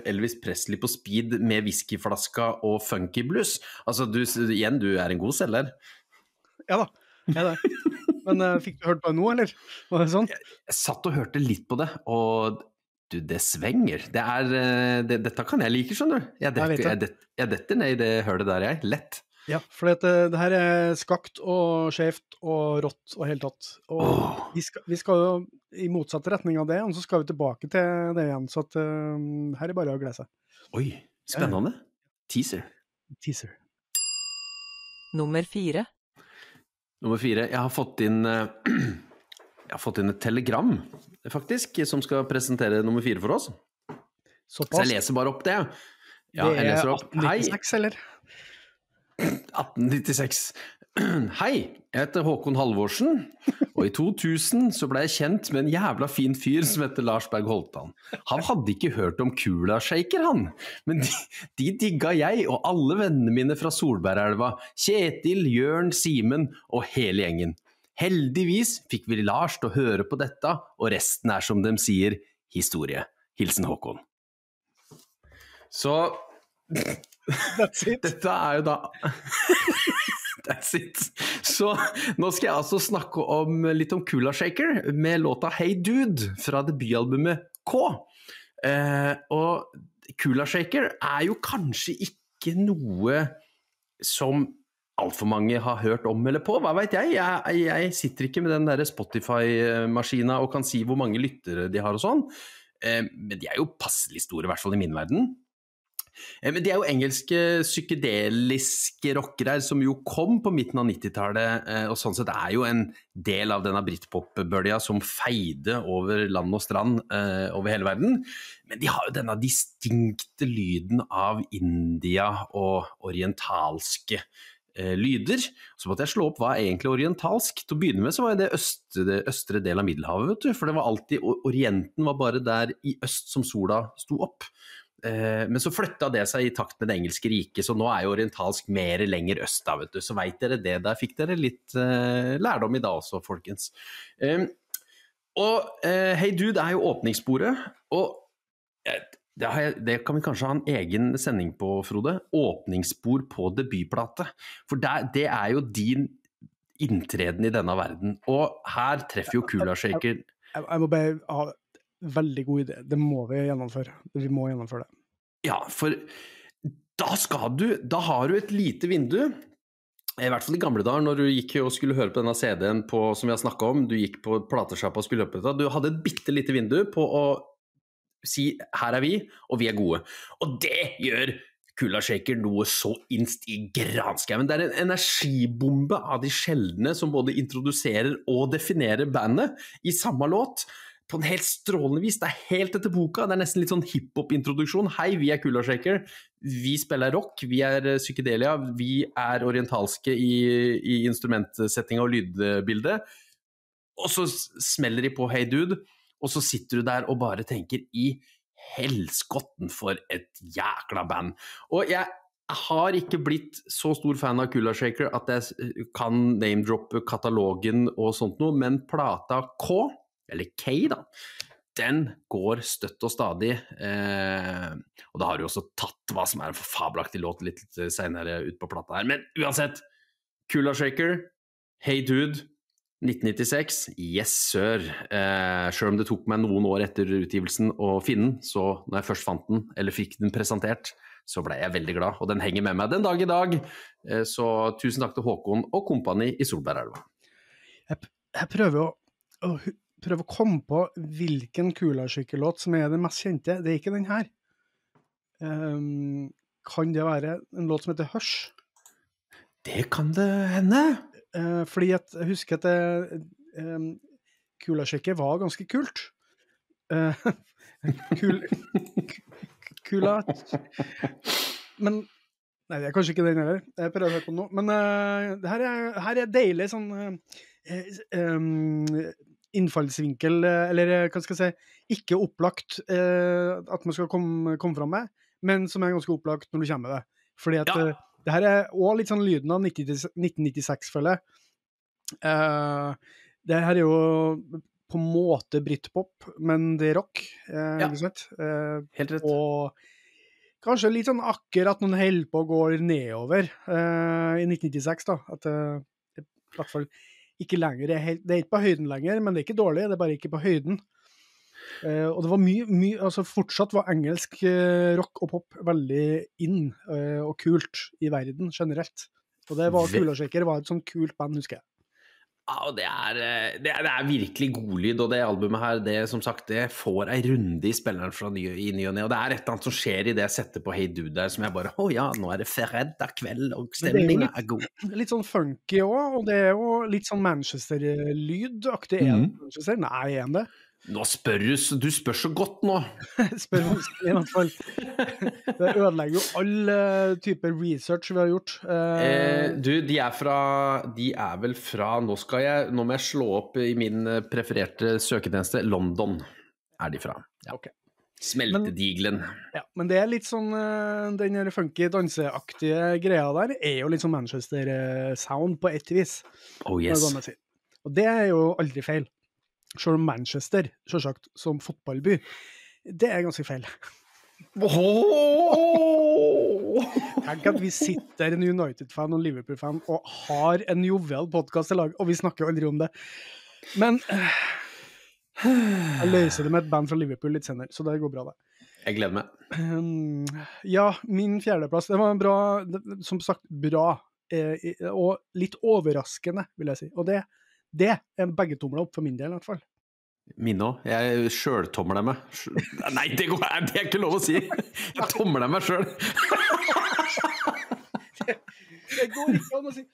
Elvis Presley på speed med whiskyflaska og funky blues. Altså, du, igjen, du er en god selger. Ja da, jeg er det. Men uh, fikk du hørt på det nå, eller? Var det sånn? Jeg satt og hørte litt på det, og du, det svenger. Det er eh, det, Dette kan jeg like, skjønner du. Jeg Jeg detter, vet det. jeg detter, jeg detter ned i det hølet der, jeg. Lett. Ja, for det, det her er skakt og skjevt og rått og helt tatt. Og oh. vi, skal, vi skal jo i motsatt retning av det, og så skal vi tilbake til det igjen. Så at, um, her er bare å glede seg. Oi, spennende. Teaser. Teaser. Nummer fire. Nummer fire. Jeg har fått inn eh, Jeg har fått inn et telegram, faktisk, som skal presentere nummer fire for oss. Så jeg leser bare opp det. Ja, det er leser opp. Hei, 1896, eller? 1896. Hei, jeg heter Håkon Halvorsen, og i 2000 så ble jeg kjent med en jævla fin fyr som heter Lars Berg Holtan. Han hadde ikke hørt om Kula-shaker, han, men de, de digga jeg og alle vennene mine fra Solbergelva. Kjetil, Jørn, Simen og hele gjengen. Heldigvis fikk vi Lars til å høre på dette, og resten er som de sier, historie. Hilsen Håkon. Så That's it. dette er jo da That's it. Så nå skal jeg altså snakke om, litt om Kula Shaker med låta Hey Dude fra debutalbumet K. Eh, og Kula Shaker er jo kanskje ikke noe som altfor mange har hørt om eller på, hva veit jeg? jeg? Jeg sitter ikke med den der Spotify-maskina og kan si hvor mange lyttere de har og sånn, eh, men de er jo passelig store, i hvert fall i min verden. Eh, Men de er jo engelske psykedeliske rockere som jo kom på midten av 90-tallet, eh, og sånn sett er jo en del av denne britpop-bølja som feide over land og strand over hele verden. Men de har jo denne distinkte lyden av India og orientalske eh, lyder. Så måtte jeg slå opp hva er egentlig orientalsk. Til å begynne med så var det østre, østre del av Middelhavet, vet du. For det var alltid Orienten var bare der i øst som sola sto opp. Eh, Men så flytta det seg i takt med det engelske riket, så nå er jo orientalsk mer lenger øst da, vet du. Så veit dere det. Der fikk dere litt eh, lærdom i dag også, folkens. Eh, og eh, Hey Dude er jo åpningssporet, og eh, det, jeg, det kan vi kanskje ha en egen sending på, Frode. Åpningsspor på debutplate. For der, det er jo din inntreden i denne verden. Og her treffer jo Kula Shaker Jeg, jeg må bare ha veldig god idé. Det må vi gjennomføre. Vi må gjennomføre det. Ja, for da skal du Da har du et lite vindu. I hvert fall i gamle dager, når du gikk og skulle høre på denne CD-en på, som vi har snakka om, du gikk på platesjappa og skulle høre på dette, du hadde et bitte lite vindu på å si 'her er vi, og vi er gode'. Og det gjør Kula Shaker noe så inst i granskauen. Det er en energibombe av de sjeldne som både introduserer og definerer bandet i samme låt. På en helt strålende vis. Det er helt etter boka. Det er nesten litt sånn hiphop-introduksjon. Hei, vi er Kula Shaker. Vi spiller rock, vi er eh, psykedelia, vi er orientalske i, i instrumentsettinga og lydbildet. Og så smeller de på Hey Dude, og så sitter du der og bare tenker i helskotten for et jækla band. Og jeg har ikke blitt så stor fan av Kula Shaker at jeg kan name-droppe katalogen og sånt noe, men plata K, eller K da, den går støtt og stadig. Eh, og da har du også tatt hva som er en fabelaktig låt litt seinere ut på plata her. Men uansett, Kula Shaker, Hey Dude, 1996, yes sir. Eh, Sjøl om det tok meg noen år etter utgivelsen å finne den, så når jeg først fant den, eller fikk den presentert, så ble jeg veldig glad. Og den henger med meg den dag i dag. Eh, så tusen takk til Håkon og kompani i Solbergelva. Jeg prøver å, å, prøver å komme på hvilken Kulasykkellåt som er den mest kjente. Det er ikke den her. Um, kan det være en låt som heter Hush? Det kan det hende. Eh, fordi at jeg husker at eh, kulasjekket var ganske kult. Eh, kul, kula Men Nei, det er kanskje ikke den heller. Jeg prøver å høre på den nå. Men eh, her er, her er deilig sånn um, innfallsvinkel, eh, eller hva skal jeg si, ikke opplagt eh, at man skal komme, komme fram med, men som er ganske opplagt når du kommer med det. Fordi at Ja. Det her er òg litt sånn lyden av 90 1996, føler jeg. Uh, det her er jo på en måte britpop, men det er rock, Uh, Ja. Eh, Helt rett. og kanskje litt sånn akkurat når den holder på å gå nedover i 1996, da. At det i hvert fall ikke lenger er helt Det er ikke på høyden lenger, men det er ikke dårlig, det er bare ikke på høyden. Eh, og det var mye, mye altså Fortsatt var engelsk uh, rock og pop veldig in uh, og kult i verden generelt. Og det var Ve- Kulasjekker var et sånt kult band, husker jeg. Ja, og det er, det, er, det er virkelig godlyd, og det albumet her, det som sagt, det får ei runde i spilleren fra ny, i ny og ne, og det er et eller annet som skjer i det jeg setter på Hey Dude der, som jeg bare Å ja, nå er det fredag kveld, og stemninga er er god. Litt sånn funky òg, og det er jo litt sånn Manchester-lyd-aktig. Er det Mhm. Manchester? Nei, er det? Nå spør du, du spør så godt nå. Spør vanskelig, i hvert fall. Det ødelegger jo all typer type research vi har gjort. Eh, Eh, du, de er fra De er vel fra Nå skal jeg Nå må jeg slå opp i min eh, prefererte søketjeneste. London er de fra. Ja. Okay. Smeltedigelen. ja, men det er litt sånn eh, Den der funky, danseaktige greia der er jo litt sånn Manchester-sound på ett vis. Oh yes. Og det er jo aldri feil. Selv om Manchester, sjølsagt, som fotballby, det er ganske feil. Tenk at vi sitter en United-fan og Liverpool-fan og har en jovial podkast i lag, og vi snakker aldri om det. Men jeg løser det med et band fra Liverpool litt senere, så det går bra, det. Jeg gleder meg. Um, ja, min fjerdeplass. Det var en bra, som sagt, bra. Eh, og litt overraskende, vil jeg si. Og det, det er begge tomler opp for min del, i hvert fall. Mine òg. Jeg sjøltomler meg. Nei, det, går, det er ikke lov å si! Jeg tomler meg sjøl. Det går ikke an å si.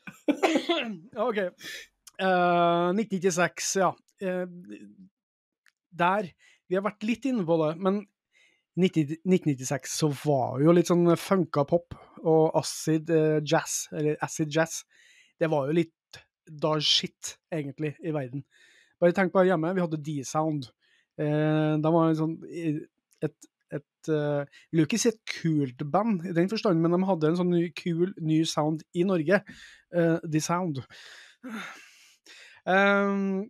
OK. Uh, 1996, ja. Uh, der Vi har vært litt inne på det, men 90, 1996 så var jo litt sånn funka pop og acid uh, jazz, eller acid jazz, det var jo litt da shit, egentlig, i verden. Bare tenk på hjemme, vi hadde D-Sound. Eh, de var sånn et, et uh, Jeg vil jo ikke si et kult band i den forstand, men de hadde en sånn ny, kul, ny sound i Norge. Uh, The Sound. Um,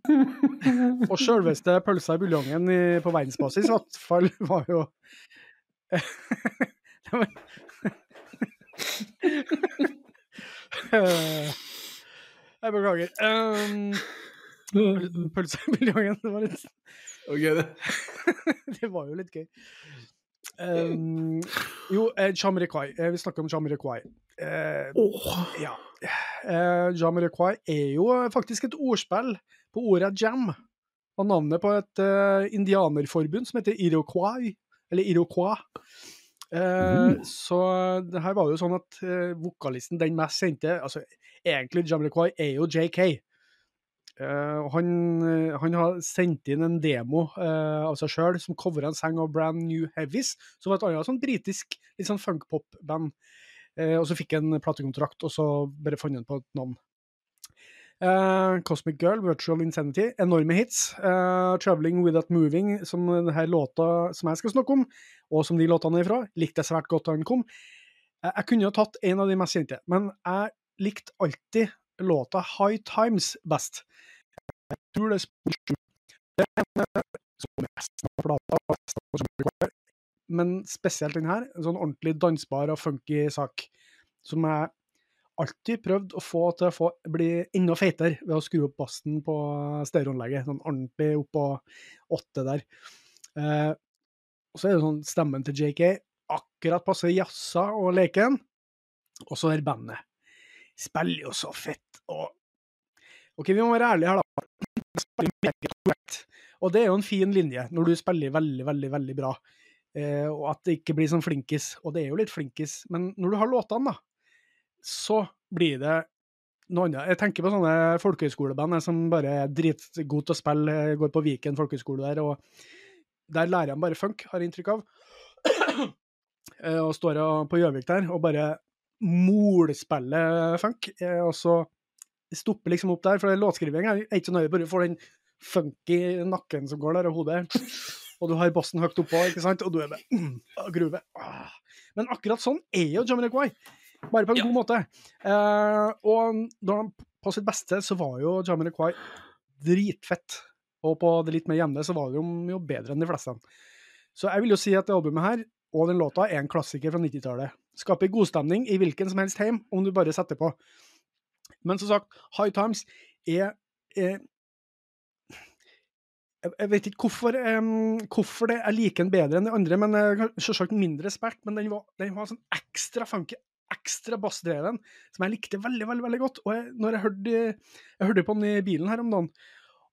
og sjølveste pølsa i buljongen i, på verdensbasis, i hvert fall, var jo Eh, Jeg beklager. Um, pølse i buljongen, det var litt det var jo litt gøy. Um, jo, eh, Jamiroquai. Eh, Vi snakker om Jamiroquai. Eh, ja. Eh, Jamiroquai er jo faktisk et ordspill på ordet jam. Og navnet på et eh, indianerforbund som heter Iroquois. Eller Iroquois. Eh, Så det her var jo sånn at uh, vokalisten, den mest kjente altså Egentlig Jamriquai er jo JK. Uh, han, eh, han har sendt inn en demo av seg sjøl som covra en sang av Brand New Heavies, som var et annet sånn britisk sånn funkpop-band. Og så fikk han platekontrakt, og så bare fant han på et navn. Eh, Cosmic Girl, Virtual Insanity, enorme hits. Uh, Traveling Without Moving, som denne låta som jeg skal snakke om, og som de låtene er fra, likte jeg svært godt da den kom. Uh, jeg kunne jo tatt en av de mest kjente, men jeg likte alltid låta High Times best. Jeg tror det er Men spesielt den her, en sånn ordentlig dansbar og funky sak, som jeg alltid prøvd å få til å få, bli enda feitere ved å skru opp bassen på stereoanlegget. Sånn ordentlig opp på åtte der. Eh, og så er det sånn stemmen til JK akkurat passer jazza og leken. Og så er bandet. Spiller jo så fett og OK, vi må være ærlige her, da. Og det er jo en fin linje når du spiller veldig, veldig, veldig bra. Eh, og at det ikke blir sånn flinkis. Og det er jo litt flinkis, men når du har låtene, da, så blir det noe annet. Jeg tenker på sånne folkehøyskoleband som bare er dritgode til å spille, jeg går på Viken folkehøyskole der, og der lærer de bare funk, har jeg inntrykk av. Eh, og står på Gjøvik der og bare molspiller funk, eh, og så stopper liksom opp der, for låtskriving er ikke så nøye, bare får den funky nakken som går der, og hodet. Og du har bassen høyt oppå, ikke sant? og du er bare mm, gruve. Men akkurat sånn er jo Jamiroquai. Bare på en Ja. god måte. Uh, og da han på sitt beste så var jo Jamiroquai dritfett. Og på det litt mer jevne så var de jo, bedre enn de fleste. Så jeg vil jo si at det albumet her, og den låta, er en klassiker fra 90-tallet. Skaper godstemning i hvilken som helst heim, om du bare setter på. Men som sagt, High Times er, er jeg, vet ikke hvorfor, um, hvorfor det, jeg liker den bedre enn de andre, men har selvsagt mindre spilt. Men den var, den var sånn ekstra funky, ekstra bassdreven, som jeg likte veldig, veldig veldig godt. Og jeg, når jeg hørte, jeg hørte på den i bilen her om dagen,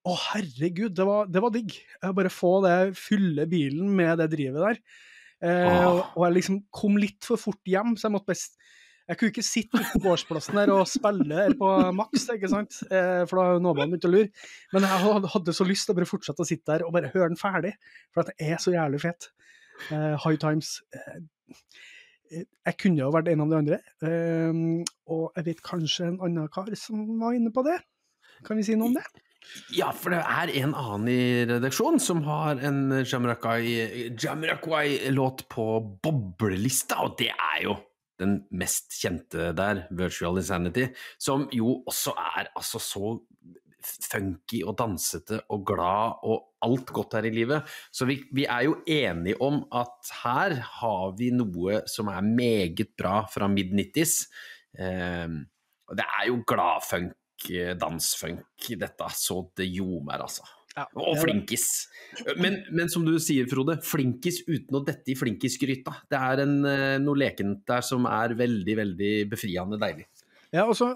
å herregud, det var, det var digg. Jeg bare få det, fylle bilen med det drivet der. Eh, og, og jeg liksom kom litt for fort hjem, så jeg måtte best jeg kunne ikke sitte ute på gårdsplassen der og spille her på maks, ikke sant? Eh, for da har naboene begynt å lure. Men jeg hadde- så lyst til å bare fortsette å sitte der og bare høre den ferdig, for at det er så jævlig fett. Eh, high Times eh, Jeg kunne jo vært en av de andre, eh, og jeg vet kanskje en annen kar som var inne på det. Kan vi si noe om det? Ja, for det er en annen i redaksjonen som har en Jamiroquai-låt på boblelista, og det er jo den mest kjente der, Virtual Insanity, som jo også er altså så funky og dansete og glad og alt godt her i livet. Så vi, vi er jo enige om at her har vi noe som er meget bra fra mid-90s. Eh, og det er jo gladfunk, dansfunk, dette, så det ljomer, altså. Ja, Og flinkis. Men, men som du sier, Frode, flinkis uten å dette i flinkisgryta. Det er en, eh, noe lekent der som er veldig, veldig befriende deilig. Ja, og så,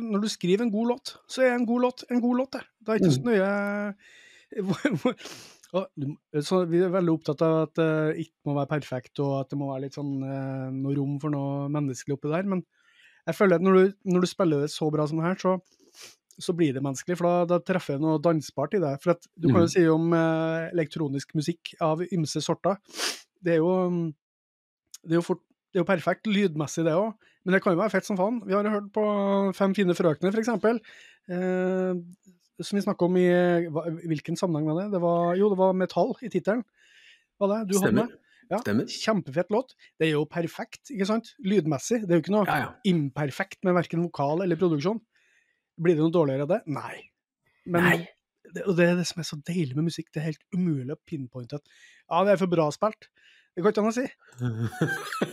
når du skriver en god låt, så er en god låt en god låt, det. Det er ikke så nøye hvor- og, du- så Vi er veldig opptatt av at det ikke må være perfekt, og at det må være litt sånn eh, noe rom for noe menneskelig oppi der. Men jeg føler at når du, når du spiller det så bra som det her, så, så blir det menneskelig. For da, da treffer det noe dansbart i det. For at du kan jo si om eh, elektronisk musikk av ymse sorter. Det er jo mm, det er jo, fort, det er jo perfekt lydmessig, det òg. Men det kan jo være fett som faen. Vi har hørt på Fem fine frøkner, eksempel. Eh, som vi snakka om i Hvilken sammenheng var det? det var, jo, det var metall i tittelen. Var det du Stemmer. Ja, Stemmer. Kjempefett låt. Det er jo perfekt, ikke sant? Lydmessig. Det er jo ikke noe Ja, ja. imperfekt med verken vokal eller produksjon. Blir det noe dårligere av det? Nei. Men Nei. Det, og det er det som er så deilig med musikk. Det er helt umulig å pinpointe ja, det er for bra spilt. Det går ikke an å si.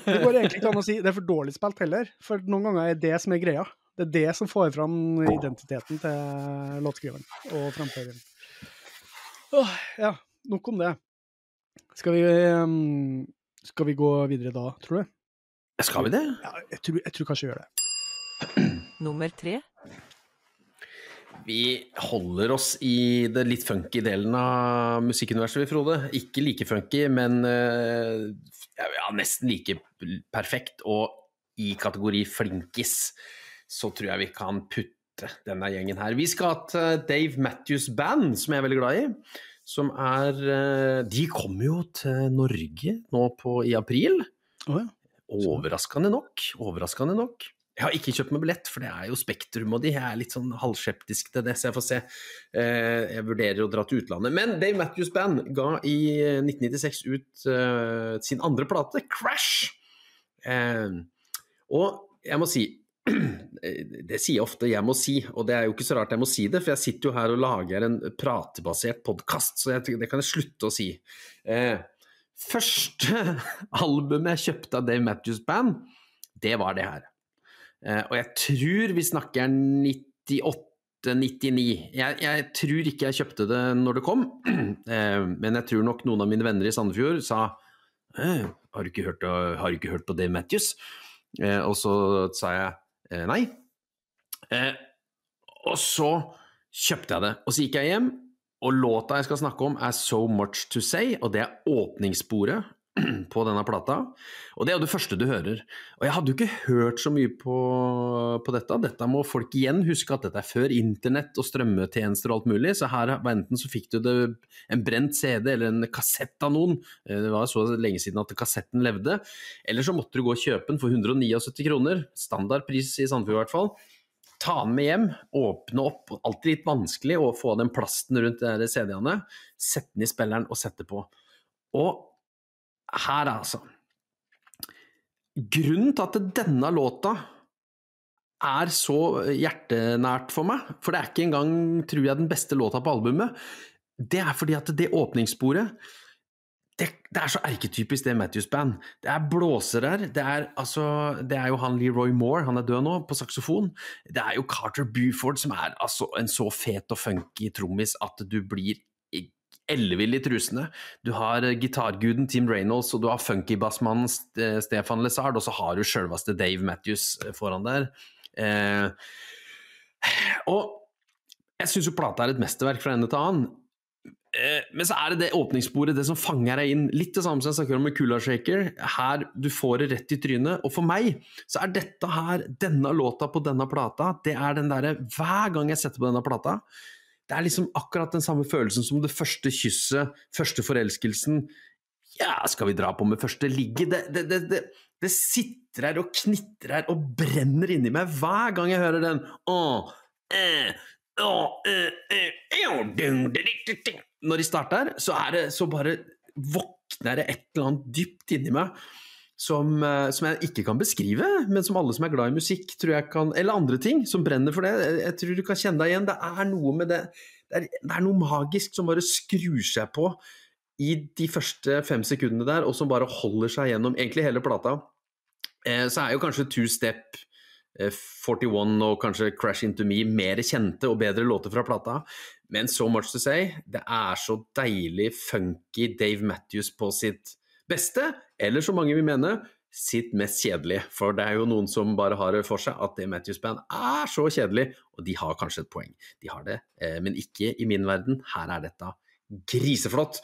Det går egentlig ikke an å si det er for dårlig spilt heller, for noen ganger er det som er greia. Det er det som får fram identiteten til låtskriveren og framføreren. Åh, ja, nok om det. Skal vi, ehm, skal vi gå videre da, tror du? Skal vi det? Ja, jeg tror, jeg tror kanskje vi gjør det. Nummer tre. Vi holder oss i det litt funky delen av musikkuniverset, vi, Frode. Ikke like funky, men eh, ja, ja, nesten like perfekt. Og i kategori flinkis så tror jeg vi kan putte denne gjengen her. Vi skal til Dave Matthews Band, som jeg er veldig glad i. Som er eh, De kommer jo til Norge nå på, i april. Oh, ja. Overraskende nok. Overraskende nok. Jeg har ikke kjøpt meg billett, for det er jo Spektrum og de. Jeg er litt sånn halvskeptisk til det, så jeg får se. Eh, Jeg vurderer å dra til utlandet. Men Dave Matthews Band ga i 1996 ut eh, sin andre plate, Crash. Eh, og jeg må si det sier jeg ofte 'jeg må si', og det er jo ikke så rart jeg må si det, for jeg sitter jo her og lager en pratebasert podkast, så jeg, det kan jeg slutte å si. Eh, første albumet jeg kjøpte av Dave Matthews Band, det var det her. Eh, og jeg tror vi snakker 98-99. Jeg, jeg tror ikke jeg kjøpte det når det kom, eh, men jeg tror nok noen av mine venner i Sandefjord sa eh, har, du ikke hørt, har du ikke hørt på Dave Matthews? Og så sa jeg nei. Og så kjøpte jeg det. Og så gikk jeg hjem, og låta jeg skal snakke om er So Much To Say, og det er åpningssporet på denne plata. Og det er jo det første du hører. Og jeg hadde jo ikke hørt så mye på, på dette. Dette må folk igjen huske at dette er før internett og strømmetjenester og alt mulig. Så her enten så fikk du det en brent CD eller en kassett av noen. Eh, Det var så lenge siden at kassetten levde. Eller så måtte du gå og kjøpe den for 179 kroner. Standardpris i Sandefjord i hvert fall. ta den med hjem, åpne opp. Alltid litt vanskelig å få den plasten rundt CD-ene. Sette den i spilleren og sette på. Og her, altså Grunnen til at denne låta er så hjertenært for meg, for det er ikke engang, tror jeg, den beste låta på albumet, det er fordi at det åpningssporet det, det, er så erketypisk det Matthews Band. Det er blåsere her. Det er, altså, det er jo han Leroy Moore, han er død nå, på saksofon. Det er jo Carter Buford som er altså, en så fet og funky trommis at du blir ellevill i trusene. Du har eh, gitarguden Tim Reynolds, og du har funkybassmannen Stefan Lezard, og så har du sjølveste Dave Matthews eh, foran der. Eh, og jeg syns jo plata er et mesterverk fra ende til annen. Eh, men så er det det åpningssporet, det som fanger deg inn. Litt det samme som jeg snakker om med Kula Shaker. Her, du får det rett i trynet. Og for meg så er dette her, denne låta på denne plata, det er den derre Hver gang jeg setter på denne plata, det er liksom akkurat den samme følelsen som det første kysset, første forelskelsen. Ja, skal vi dra på med første ligge? Det, det, det, det, det sitter her og knitrer og brenner inni meg hver gang jeg hører den. Når de starter, så, er det, så bare våkner det et eller annet dypt inni meg som, eh, som, jeg ikke kan beskrive, men som alle som er glad i musikk, tror jeg kan Eller andre ting som brenner for det. Jeg tror du kan kjenne deg igjen. Det er noe med det Det er, det er noe magisk som bare skrur seg på i de første fem sekundene der, og som bare holder seg gjennom egentlig hele plata. Eh, så er jo kanskje Two Step 41 eh, og kanskje Crash Into Me mer kjente og bedre låter fra plata. Men so much to say, det er så deilig funky Dave Matthews på sitt beste, eller som mange vil mene, sitt mest kjedelige. For det er jo noen som bare har det for seg at det Matthews Band er så kjedelig, og de har kanskje et poeng. De har det, eh, men ikke i min verden. Her er dette griseflott.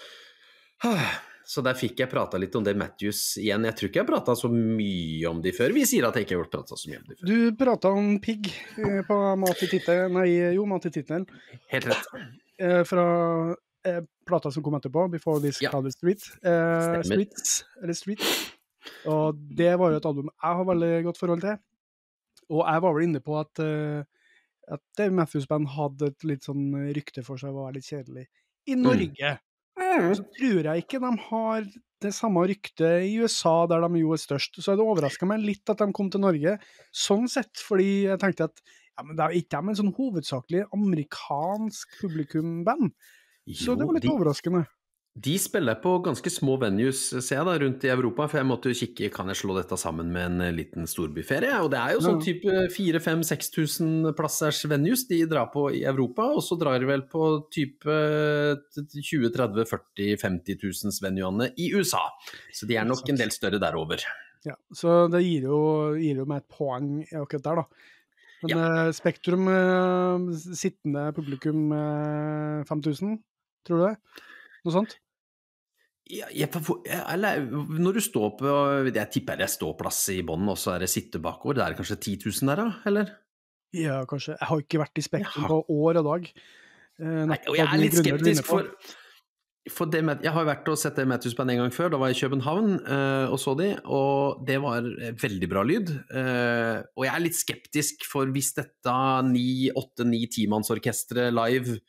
Så der fikk jeg prata litt om det Matthews igjen. Jeg tror ikke jeg prata så mye om de før. Vi sier at jeg ikke har prata så mye om de før. Du prata om pigg eh, på Mat i tittelen Nei, jo, Mat i tittelen. Helt rett. Eh, fra eh, plata som kom etterpå, Before This ja. Clouded Street. Eh, Streets, eller Street. Og det var jo et album jeg har veldig godt forhold til. Og jeg var vel inne på at, uh, at Matthews Band hadde et litt sånn rykte for seg å være litt kjedelig i mm. Norge. Mm. Så tror jeg ikke de har det samme ryktet i USA, der de jo er størst. Så det overraska meg litt at de kom til Norge, sånn sett, fordi jeg tenkte at ja, men det er ikke de en sånn hovedsakelig amerikansk publikumband. Så det var litt de, overraskende. De spiller på ganske små venues, ser jeg da, rundt i Europa. For jeg måtte jo kikke kan jeg slå dette sammen med en eh, liten storbyferie. Og det er jo sånn type 4000-6000 plassers venues de drar på i Europa. Og så drar de vel på type 20 30 40 50 000 venuene i USA. Så de er nok en del større derover. Ja, så det gir jo, gir jo meg et poeng akkurat der, da. Men ja. Eh, Spektrum, eh, sittende publikum 5000, tror du det? Noe sånt? Ja, jeg, eller, når du står på Jeg tipper det er ståplass i bånn, og så er det sitte bakover. Det er kanskje 10 000 der, da? Eller? Ja, kanskje. Jeg har ikke vært i Spektrum på år og dag. Eh, Nei, og jeg er litt skeptisk, for, det, jeg har vært og sett det Matthews Band en gang før. Da var jeg i København uh, og så de, og det var veldig bra lyd. Uh, og jeg er litt skeptisk, for hvis dette ni, åtte, ni timannsorkesteret live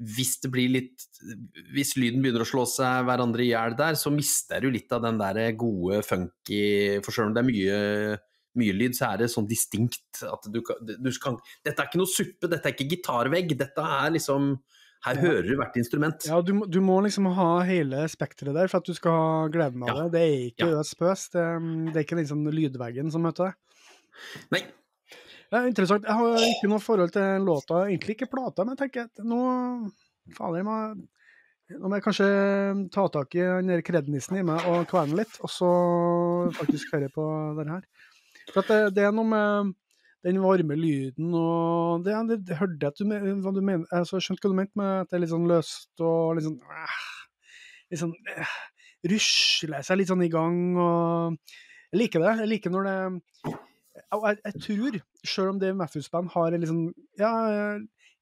hvis det blir litt Hvis lyden begynner å slå seg hverandre i hjel der, så mister du litt av den der gode, funky For selv om det er mye, mye lyd, så er det sånn distinkt at du, du kan Dette er ikke noe suppe, dette er ikke gitarvegg, dette er liksom her hører du hvert instrument. Ja, du, du, må liksom ha hele spekteret der for at du skal ha gleden av ja. det. Det er ikke ja. øs pøs. Det, det, er ikke liksom lydveggen som møter deg. Nei, det er interessant. Jeg har ikke noe forhold til låta, egentlig ikke plata, men jeg tenker at nå Fader, nå må jeg kanskje ta tak i den krednissen i meg og kverne litt, og så faktisk høre på den her. For det, det, er noe med den varme lyden og Det, det, det hørte jeg at du, hva du mener. altså, skjønte hva du mente med at det er litt sånn løst og litt sånn øh, Litt sånn øh, Rusler seg litt sånn i gang og Jeg liker det. Jeg liker når det jeg, jeg, tror, selv om det Matthews-band har en liksom Ja,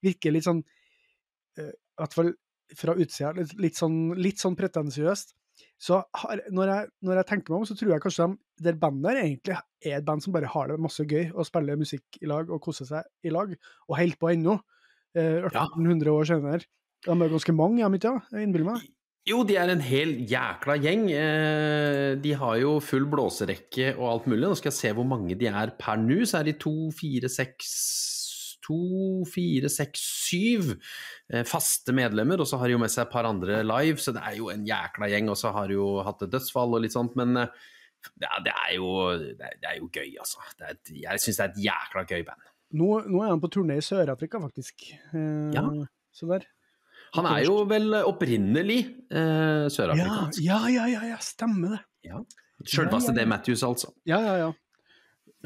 virker litt sånn uh, I hvert fall fra utsida litt, litt, sånn, litt sånn pretensiøst, Så har, når, jeg, når jeg tenker meg om, så tror jeg kanskje de der bandet der egentlig er et band som bare har det masse gøy og spiller musikk i lag og koser seg i lag, og holder på ennå. Eh, 1800 år senere. De er ganske mange, er mitt, ikke? Jeg innbiller meg. Jo, de er en hel jækla gjeng. Eh, De har jo full blåserekke og alt mulig. Nå skal jeg se hvor mange de er per nå. Så er de to, fire, seks To, fire, seks, syv eh, faste medlemmer. Og så har de jo med seg et par andre live, så det er jo en jækla gjeng. Og så har de jo hatt et dødsfall og litt sånt, men eh, ja, det, er jo, det, er, det er jo gøy, altså. Det er et, jeg syns det er et jækla gøy band. Nå, nå er han på turné i Sør-Afrika, faktisk. Eh, Ja. Så der. Han er jo vel opprinnelig eh, Ja, sørafrikansk. ja, ja, ja, ja, stemmer det. Sjølveste Ja, ja, ja. Matthews, altså. Ja, ja, ja.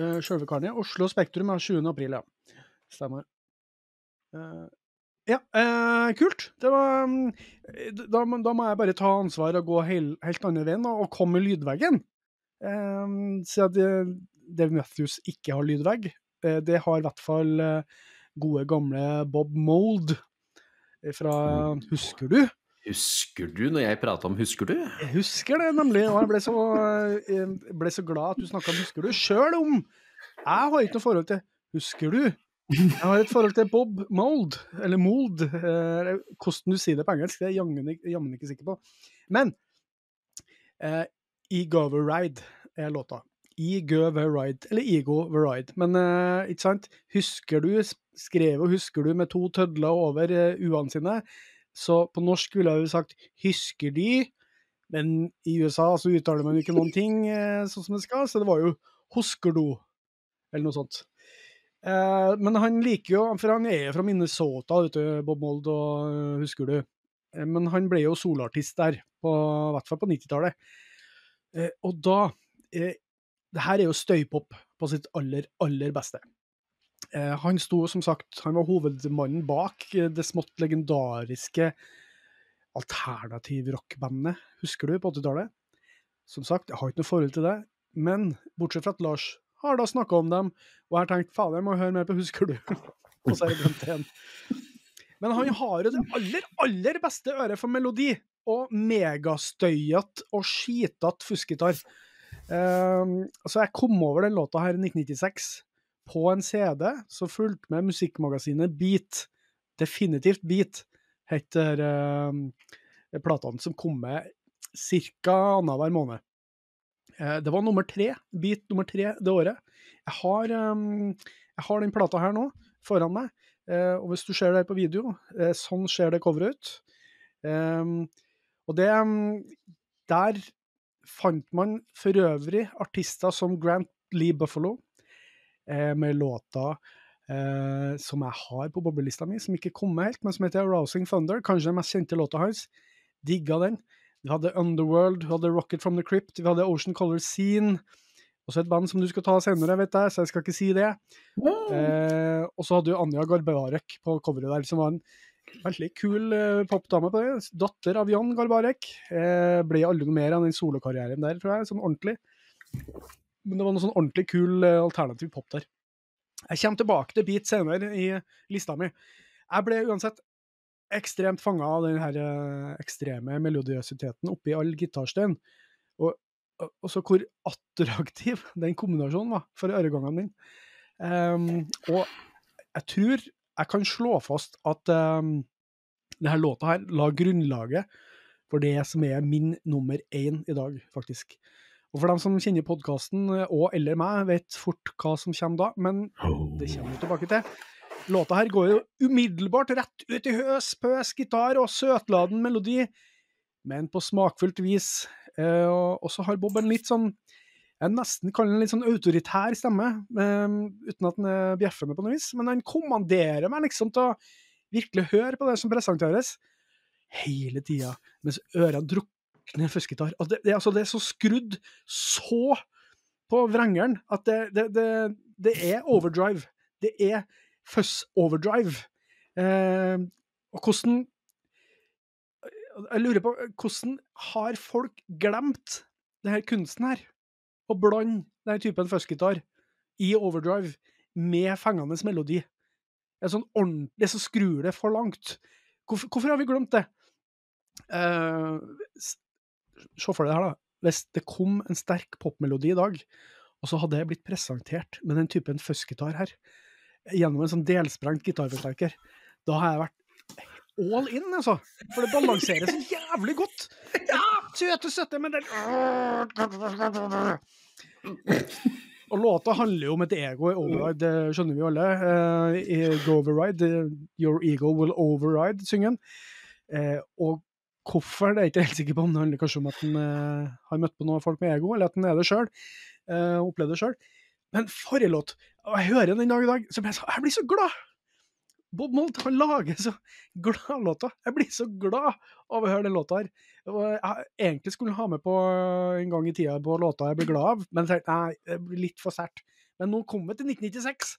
Uh, Sjølve karen, ja. Oslo Spektrum er 20. april, ja. Stemmer. Uh, ja, uh, kult. Det var um, da, da må jeg bare ta ansvar og gå hel, helt andre veien da, og komme lydveggen. Uh, siden Dave Matthews ikke har lydvegg. Det har i hvert fall gode, gamle Bob Mold fra Husker du? Husker du når jeg prata om Husker du? Jeg husker det nemlig, og jeg ble så, jeg ble så glad at du snakka om Husker du, sjøl om Jeg har ikke noe forhold til Husker du? Jeg har et forhold til Bob Mold, eller Mold, eh, hvordan du sier det på engelsk, det er jeg jammen ikke- sikker på. Men eh, Ego Ride er låta. Ego Veride, eller Ego Veride. Men uh, ikke sant? Husker du, skrev og husker du med to tødler over uh, u-ene sine, så på norsk ville jeg jo sagt 'husker de', men i USA så uttaler man ikke noen ting uh, sånn som det skal, så det var jo 'husker du', eller noe sånt. Uh, men han liker jo, for han er jo fra Minnesota, vet du, Bob Mold, og husker du. Men han ble jo soloartist der, på, i hvert fall på 90-tallet. Eh, og da Det her er jo støypop på sitt aller, aller beste. Eh, han sto som sagt, han var hovedmannen bak eh, det smått legendariske alternativ-rockbandet, husker du, på 80-tallet? Som sagt, jeg har ikke noe forhold til det, men bortsett fra at Lars har da snakka om dem, og jeg har tenkt fader, jeg må høre mer på Husker du? og så er jeg glemt igjen. Men han har jo det aller, aller beste øret for melodi, og megastøyete og skitete fuskgitar. Um, så jeg kom over den låta her i 1996 på en CD som fulgte med musikkmagasinet Beat. Definitivt Beat, het det eh, platene som kom med ca. annenhver måned. Eh, det var nummer tre, Beat nummer tre det året. Jeg har, um, jeg har den plata her nå, foran meg. Uh, og hvis du ser det her på video, uh, sånn ser det coveret ut. Um, og det um, Der fant man for øvrig artister som Grant Lee Buffalo, eh, med låta eh, som jeg har på boblelista mi, som ikke kom med helt, men som heter Rousing Thunder. Kanskje den mest kjente låta hans. Digga den. Vi hadde Underworld, vi hadde Rocket from the Crypt, vi hadde Ocean Color Scene. Også et band som du skal ta senere, vet jeg, så jeg skal ikke si det. Eh, og så hadde du Anja Garbarek på coveret der, som var en veldig kul eh, popdame på det. Datter av Jan Garbarek. Eh, ble aldri noe mer av den solokarrieren der, tror jeg, sånn ordentlig. Men det var noe sånn ordentlig kul eh, alternativ pop der. Jeg kommer tilbake til beat senere i lista mi. Jeg ble uansett ekstremt fanga av den her eh, ekstreme melodiøsiteten oppi all gitarstein. Og, og så hvor attraktiv den kombinasjonen var for øregangene mine. Um, og jeg tror jeg kan slå fast at um, denne låta her la grunnlaget for det som er min nummer én i dag, faktisk. Og for dem som kjenner podkasten, og eller meg, vet fort hva som kommer da, men det kommer vi tilbake til. Låta her går jo umiddelbart rett ut i høs, pøs, gitar og søtladen melodi, men på smakfullt vis. Eh, og så har Bob en litt sånn jeg nesten kaller en litt sånn autoritær stemme, eh, uten at den er bjeffende på noe vis. Men den kommanderer meg liksom til å virkelig høre på det som presenteres, hele tida, mens ørene drukner. Og det, det, altså, det er så skrudd så på vrengeren at det, det, det, det er overdrive. Det er fuzz overdrive. Eh, og hvordan Jeg lurer på hvordan har folk glemt denne kunsten her? Å blande denne typen fuzzgitar i overdrive med fengende melodi. Det er sånn ordentlig, så skrur det for langt. Hvorfor, hvorfor har vi glemt det? Uh, se for deg det her, da. Hvis det kom en sterk popmelodi i dag, og så hadde jeg blitt presentert med den typen fuzzgitar her, gjennom en sånn delsprengt gitarforsterker, da har jeg vært all in, altså. For det balanserer så jævlig godt. Ja, søte, søte, men den Og låta handler jo om et ego i override, det skjønner vi jo alle. Uh, Go Override, Your ego will override, synger han. Uh, og hvorfor, det er jeg ikke helt sikker på om det handler kanskje om at han uh, har møtt på noen folk med ego, eller at han er det sjøl, Uh, opplevd det sjøl. Men for en låt! Og jeg hører den en dag i dag, så blir jeg, så, jeg blir så glad! Bob Mold han lager så glad låter. Jeg blir så glad av å høre den låta her. Jeg egentlig skulle ha med på en gang i tida på låta jeg blir glad av, men tenkte nei, det blir litt for sært. Men nå kom vi til 1996.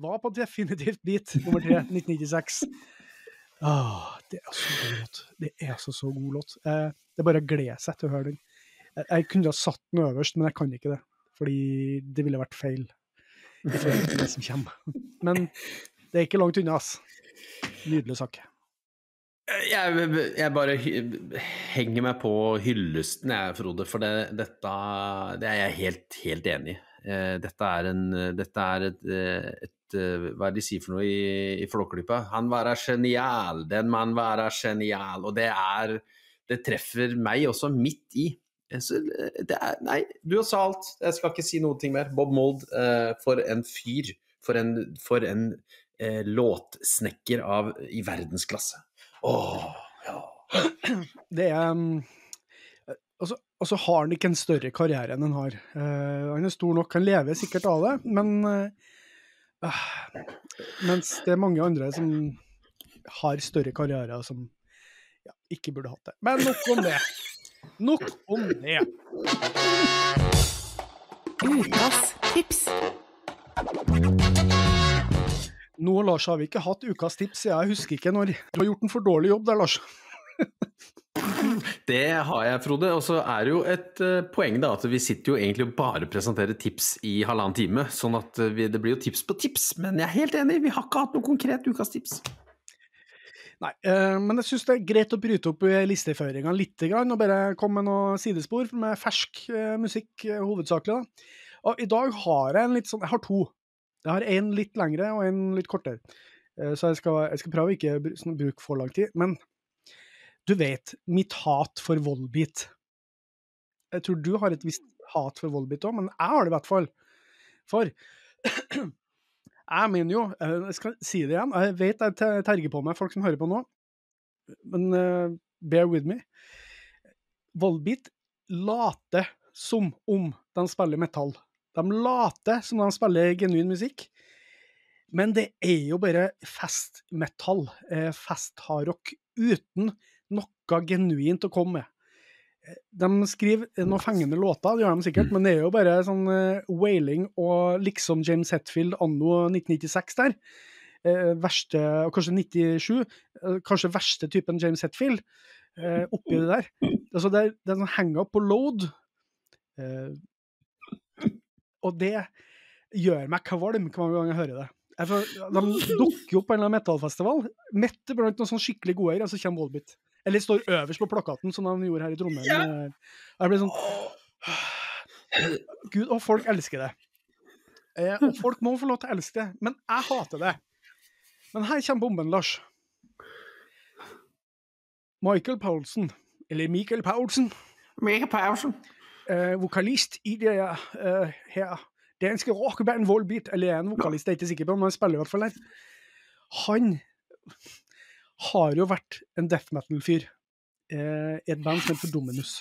Var på definitivt beat nummer tre, 1996. Åh, det er så god låt. Det er altså så god låt. Eh, det er bare å glede seg til å høre den. Jeg, jeg kunne ha satt den øverst, men jeg kan ikke det. Fordi det ville vært feil i forhold til det som kommer. Men det er ikke langt unna, ass. Nydelig sak. Jeg, jeg bare henger meg på hyllesten, jeg, Frode, for det, dette det er jeg helt, helt enig i. Eh, Dette er, en, dette er et, eh, et eh, Hva er det de sier for noe i, i Flåklypa? Han være genial, den mann være genial. Og det er Det treffer meg også midt i. Så det er Nei, du har sa alt. Jeg skal ikke si noe mer. Bob Mold, for en fyr. For en, for en eh, låtsnekker av, i verdensklasse. Åh, ja. Det er um, Og så har han ikke en større karriere enn han har. Uh, han er stor nok, han lever sikkert av det, men uh, Mens det er mange andre som har større karrierer som ja, ikke burde hatt det. Men nok om det. Nok om det. Ukas tips. Nå, Lars, har vi ikke hatt ukas tips, jeg husker ikke når. Du har gjort en for dårlig jobb der, Lars. Det har jeg, Frode. Og så er det jo et eh, poeng da, at vi sitter jo egentlig og bare presenterer tips i halvannen time. Sånn at eh, vi, det blir jo tips på tips. Men jeg er helt enig, vi har ikke hatt noe konkret ukas tips. Nei, eh, men jeg syns det er greit å bryte opp listeføringa litt, og bare komme med noen sidespor med fersk musikk hovedsakelig. da. Og i dag har jeg en litt sånn Jeg har to. Jeg har en litt lengre og en litt kortere. Eh, så jeg skal, jeg skal prøve ikke br- sånn, bruke for lang tid. Men du vet, mitt hat for Volbeat. Jeg tror du har et visst hat for Volbeat òg, men jeg har det i hvert fall. For jeg mener jo, eh, jeg skal si det igjen, jeg vet jeg terger på meg folk som hører på nå, men uh, bear with me. Volbeat later som om de spiller metall. De later som de spiller genuin musikk, men det er jo bare festmetall, eh, festhardrock, uten noe genuint å komme med. Eh, De skriver noen fengende låter, det gjør de sikkert, men det er jo bare sånn uh, wailing og liksom James Hetfield anno 1996 der. Uh, verste, og kanskje 97, uh, kanskje verste typen James Hetfield eh, oppi det der. Altså det, er, det er sånn hang-up på load. Og det gjør meg kvalm hver gang jeg hører det. Får, de dukker opp på en eller annen metallfestival, midt blant noen sånn skikkelig gode her, og så kommer Volbit. Eller står øverst på plakaten, som de gjorde her i Trondheim. Og Jeg blir sånn Gud, og folk elsker det. Eh, og folk må få lov til å elske det, men jeg hater det. Men her kommer bomben, Lars. Michael Paulsen, eller Michael Paulsen, eh, vokalist i det uh, her danske rockeband Volbeat, eller er han vokalist, jeg er ikke sikker på, men han spiller i hvert fall der. Han har jo vært en death metal-fyr uh, i et band som heter Dominus.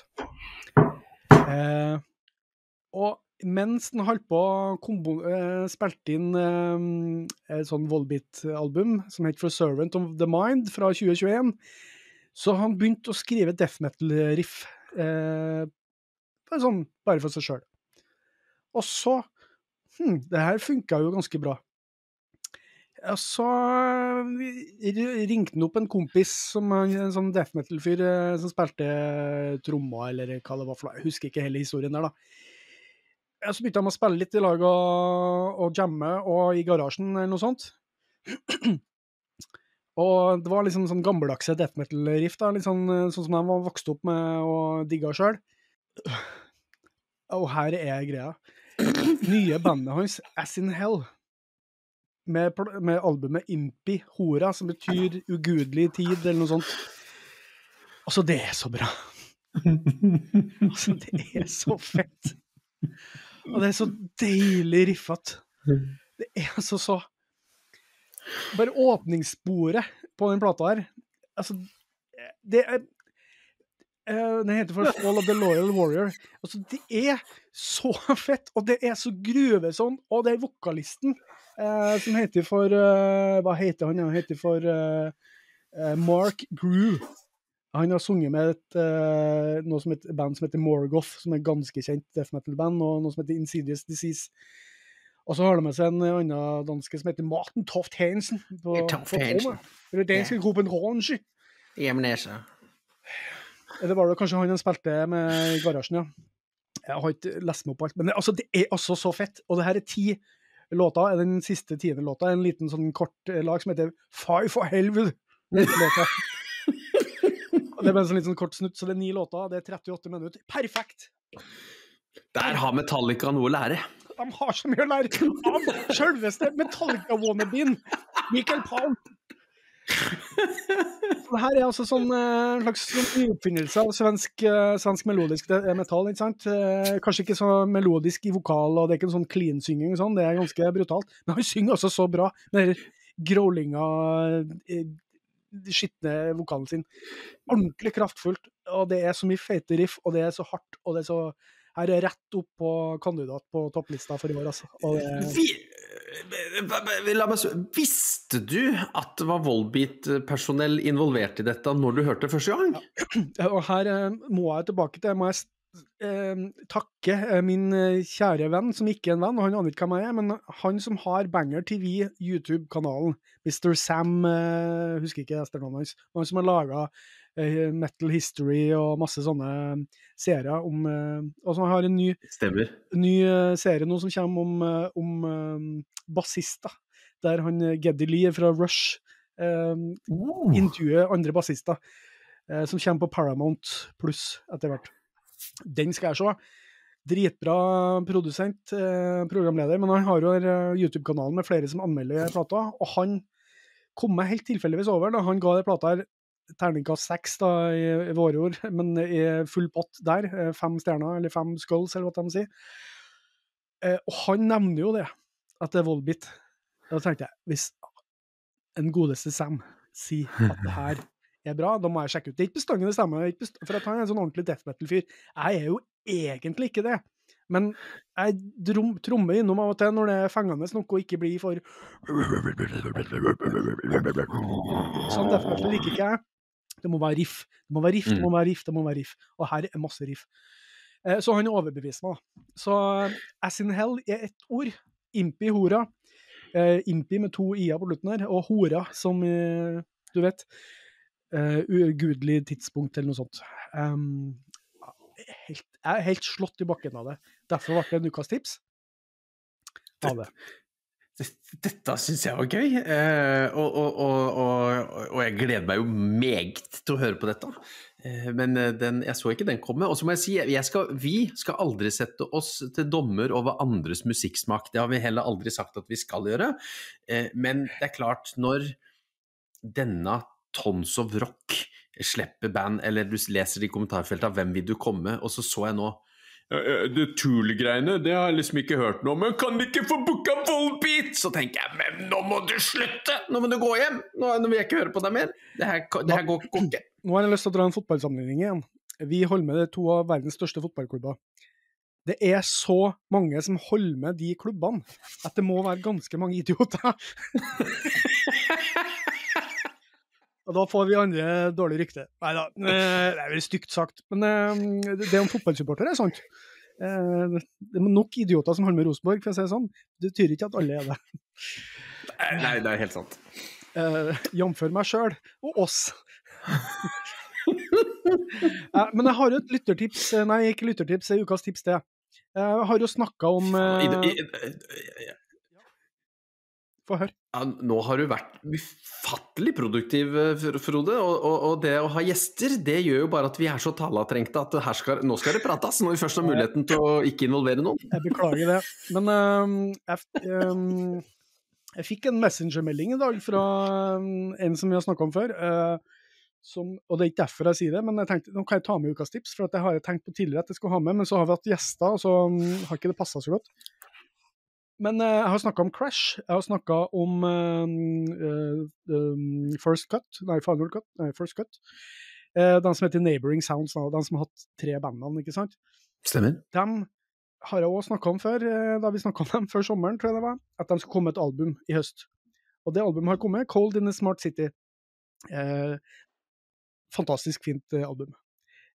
Og mens han holdt på kombo- spilte inn et sånn Volbeat-album som heter For Servant of the Mind fra 2021, så han begynte å skrive death metal-riff. Eh, bare sånn, bare for seg sjøl. Og så hm, Det her funka jo ganske bra. Og så ringte han opp en kompis, som en sånn death metal-fyr eh, som spilte trommer, eller hva det var for noe. Jeg husker ikke hele historien der, da. Og så begynte de å spille litt i lag og, og jamme og i garasjen eller noe sånt. Og det var liksom sånn gammeldagse death metal-riff, da, litt sånn, eh, sånn som de var vokst opp med og digga sjøl. Og her er greia. Nye bandet hans, As in Hell, med, med albumet Impi Hora, som betyr ugudelig tid, eller noe sånt. Altså, det er så bra. Altså, det er så fett. Og det er så deilig riffete. Det er altså så Bare åpningssporet på den plata her Altså, det er eh, Den heter for Fall of the Loyal Warrior. Altså, det er så fett, og det er så gruvesånn. Og det er vokalisten uh, som heter for uh, Hva heter han? Han heter for Mark Grew. Han har sunget med et, noe som heter, band som heter Morgoth, som er ganske kjent death metal-band, og noe som heter Insidious Disease. Og så har de med seg en annen danske som heter Martin Toft Hansen. På, Toft Hansen. På Eller danske gruppen Ronge. Hjemnesa. Det var det kanskje han han spilte med i garasjen, ja. Jeg har ikke lest meg opp på alt, men det, altså, det er altså så fett. Og det her er ti låter. Den siste tiende låta er en liten sånn kort eh, lag som heter Five for Helvete. Låta. Og det er bare en sånn liten kort snutt, så det er ni låter. Det er 38 minutter. Perfekt! Der har Metallica noe å lære. De har så mye å lære av selveste Metallica-wannabeen, Michael Palm. Det her er altså sånn eh, en slags sånn nyoppfinnelse av svensk, eh, svensk melodisk metall. ikke sant? Eh, Kanskje ikke så melodisk i vokal, og det er ikke en sånn clean-synging, sånn, det er ganske brutalt. Men han synger også så bra, med den growlinga, skitne vokalen sin. Ordentlig kraftfullt, og det er så mye feite riff, og det er så hardt, og det er så her er rett opp på kandidat på topplista for i år, altså. Det, la meg spørre, visste du at det var Volbeat-personell involvert i dette når du hørte det første gang? Og her eh, må jeg tilbake til må jeg eh, takke eh, min kjære venn, som ikke er en venn, han aner ikke hvem jeg er, men han som har Banger TV, YouTube-kanalen, Mr. Sam, husker ikke etternavnet hans, han som har laga Metal History og masse sånne serier om eh, Og som har en ny ny eh, serie nå som kommer om, eh, om eh, bassister, der han eh, Geddy Lee fra Rush eh, intervjuer andre bassister, eh, som kommer på Paramount pluss etter hvert. Den skal jeg se. Dritbra produsent, eh, programleder, men han har jo eh, YouTube-kanalen med flere som anmelder plata, og han kom meg helt tilfeldigvis over da han ga det plata her terningkast seks da, i, i våre ord, men i full pott der. eh, Fem stjerner, eller fem skulls, eller hva de sier. Eh, og han nevner jo det, at det er Volbit. Da tenkte jeg, hvis en godeste Sam sier at det her er bra, da må jeg sjekke ut. Det er ikke bestandig det stemmer, er for at han er en sånn ordentlig death metal-fyr. Jeg er jo egentlig ikke det. Men jeg drom, trommer innom av og til når det er fengende noe og ikke blir for Sånn death metal liker ikke jeg. Det må være riff. Det må være riff, det må være riff, det må være riff. Og her er masse riff. Eh, Så han overbeviste meg. da. Så eh, As in Hell er ett ord. Impi hora. Eh, Impi med to i-er på slutten her, og hora som du vet. ugudelig tidspunkt eller noe sånt. Helt, jeg er helt slått i bakken av det. Derfor ble det en ukas tips. Ha det. Dette syns jeg var gøy, eh, og, og, og, og, jeg gleder meg jo meget til å høre på dette. Eh, Men eh, den, jeg så ikke den komme. Og så må jeg si, jeg skal, vi skal aldri sette oss til dommer over andres musikksmak. Det har vi heller aldri sagt at vi skal gjøre. Eh, Men det er klart, når denne Tons of Rock slipper band, eller du leser i kommentarfeltet 'Hvem vil du komme?', og så så jeg nå det Tool-greiene, det har jeg liksom ikke hørt noe om. Men kan de ikke få booka Volbeat? Så tenker jeg, men nå må du slutte! Nå må du gå hjem! Nå, nå vil jeg ikke høre på deg mer. Det her, det her går, ikke. Nå har jeg lyst til å dra en fotballsammenligning igjen. Vi holder med de to av verdens største fotballklubber. Det er så mange som holder med de klubbene, at det må være ganske mange idioter. Og da får vi andre dårlig rykte. Nei da, det er vel stygt sagt. Men eh, det om fotballsupportere er sant. Eh, Det er nok idioter som holder med Rosenborg, for å si det sånn. Det tyder ikke at alle er det. Nei, det er helt sant. Jf. meg sjøl og oss. Eh, men jeg har jo et lyttertips, eh, nei, ikke lyttertips, det er ukas tips, det. Eh, Jeg har jo snakka om eh, Få høre. Ja, nå har du vært ufattelig produktiv, eh, Frode. Og, og, og det å ha gjester, det gjør jo bare at vi er så talatrengte at skal, nå skal det prates, når vi først har muligheten til å ikke involvere noen. Jeg beklager det. Men um, jeg, um, jeg fikk en messengermelding i dag fra øhm, en som vi har snakka om før. Uh, som, og det er ikke derfor jeg sier det, men jeg tenkte nå kan jeg ta med ukas tips. For jeg har tenkt på tidligere at jeg skulle ha med, men så har vi hatt gjester, og så har ikke det passa så godt. Men øh, jeg har snakka om Crash. Jeg har snakka om uh, øh, First Cut, nei, Final Cut, nei, First Cut. Uh, den som heter Neighboring Sounds, den som har hatt tre bandene, ikke sant? Stemmer. de har jeg òg snakka om før, eh, da vi snakka om dem før sommeren, tror jeg det var, at de skulle komme med et album i høst. Og det albumet har kommet, 'Cold in a Smart City'. Uh, fantastisk fint eh, album.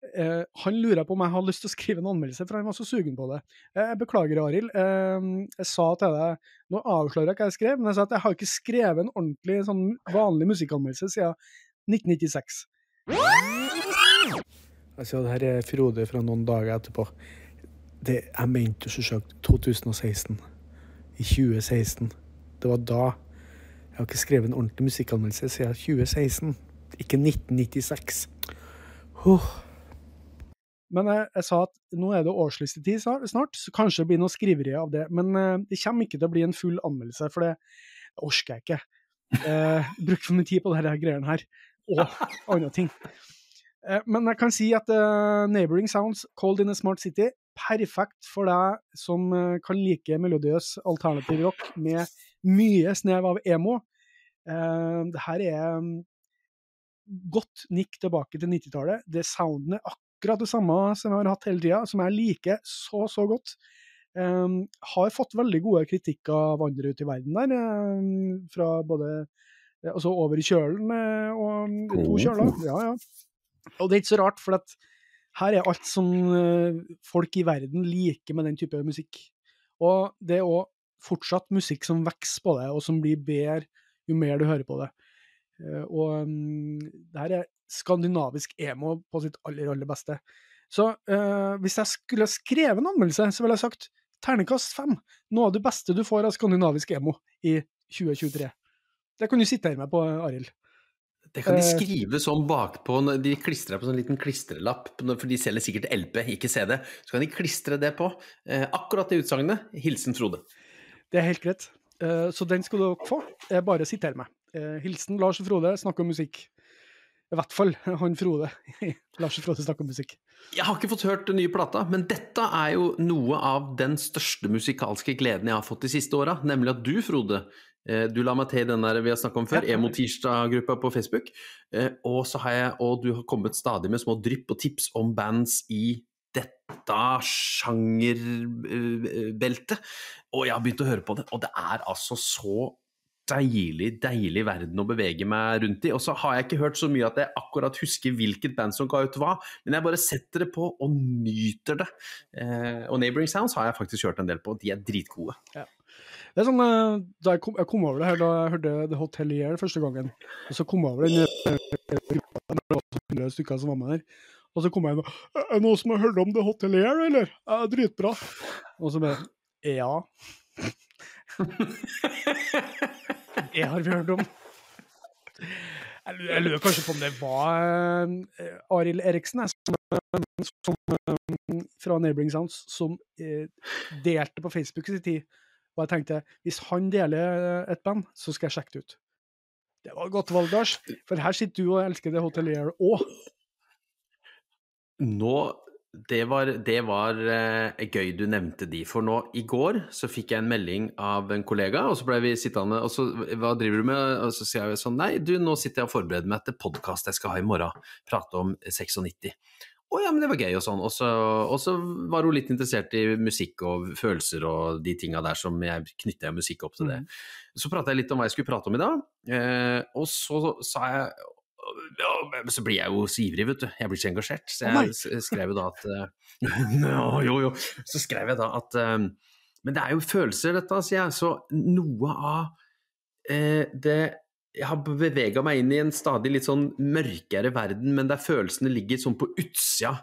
Eh, han lurer på om jeg har lyst til å skrive en anmeldelse, for han var så sugen på det. Eh, beklager, Arild. Eh, jeg sa til deg Nå avslører jeg hva jeg skrev, men jeg sa at jeg har ikke skrevet en ordentlig sånn vanlig musikkanmeldelse siden 1996. Altså, det her er Frode fra noen dager etterpå. Det, jeg mente selvsagt 2016. I 2016. Det var da. Jeg har ikke skrevet en ordentlig musikkanmeldelse siden 2016. Ikke 1996. Huh. Men jeg, jeg sa at nå er det årslistetid snart, så kanskje det blir noe skriveri av det. Men eh, det kommer ikke til å bli en full anmeldelse, for det orker jeg ikke. Eh, bruke for mye tid på disse greiene her, og andre ting. Eh, Men jeg kan si at eh, Neighboring Sounds, Cold in a Smart City, perfekt for deg som eh, kan like melodiøs alternativ rock med mye snev av emo. Eh, det her er mm, godt nikk tilbake til 90-tallet. Det soundet er akkurat det samme som jeg har hatt hele tida, som jeg liker så, så godt. Um, har fått veldig gode kritikker av andre ute i verden der, um, fra både altså over i kjølen eh, og mm, to kjøler. Ja, ja. Og det er ikke så rart, for at her er alt som eh, folk i verden liker med den type musikk. Og det er òg fortsatt musikk som vokser på det, og som blir bedre jo mer du hører på det. Eh, og um, det her er skandinavisk emo på sitt aller, aller beste. Så eh, hvis jeg skulle skrevet en anmeldelse, så ville jeg sagt ternekast fem. Noe av det beste du får av skandinavisk emo i 2023. Det kan du sitte her med på, Arild. Det kan de Eh. skrive sånn bakpå, de klistrer på sånn liten klistrelapp, for de selger sikkert LP, ikke CD. Så kan de klistre det på. Eh, akkurat det utsagnet. Hilsen Frode. Det er helt greit. Så den skal dere få. Bare sitter med. Eh, hilsen Lars og Frode, snakker om musikk. I hvert fall han Frode. Lars og Frode snakker musikk. Jeg har ikke fått hørt den nye plata, men dette er jo noe av den største musikalske gleden jeg har fått de siste åra, nemlig at du, Frode, eh, du la meg til den der vi har snakka om før, Ja. Emo-tirsdag-gruppa på Facebook, eh, og så har jeg, og du har kommet stadig med små drypp og tips om bands i dette sjangerbeltet, og jeg har begynt å høre på det, og det er altså så deilig, deilig verden å bevege meg rundt i. Og så har jeg ikke hørt så mye at jeg akkurat husker hvilket band som ga ut hva, men jeg bare setter det på og nyter det. Eh, og Neighboring Sounds har jeg faktisk hørt en del på, de er dritgode. Det er sånn, eh, da jeg, kom, jeg kom over det her da jeg hørte The Hotelier første gangen, og så kom jeg over den eh, gruppa, så 100 stykker som var med der, og så kom jeg inn og Er det noen som har hørt om The Hotelier, eller? Ja, dritbra. Og så bare Ja. Det har vi hørt om. Jeg lurer, kanskje på om det var eh, Arild Eriksen som, eh, som, eh, fra Neighboring Sounds som delte på Facebook i sin tid. Og jeg tenkte hvis han deler et band, så skal jeg sjekke det ut. Det var godt valg, Lars. For her sitter du og elsker det Hotelier òg. Nå det var, det var eh, gøy du nevnte de, for nå i går så fikk jeg en melding av en kollega, og så ble vi sittende og så Hva driver du med? Og så sier jeg sånn Nei, du, nå sitter jeg og forbereder meg til podkast jeg skal ha i morgen. Prate om 96. Å ja, men det var gøy og sånn. Og så, og så var hun litt interessert i musikk og følelser og de tinga der som jeg knytta musikk opp til det. Så prata jeg litt om hva jeg skulle prate om i dag, eh, og så sa jeg så blir jeg jo så ivrig, vet du. Jeg blir så engasjert. Så jeg s- skrev jo da at eh, Jo, jo. Så skrev jeg da at eh, Men det er jo følelser, dette, sier jeg. Så noe av eh, det Jeg har bevega meg inn i en stadig litt sånn mørkere verden, men der følelsene ligger sånn på utsida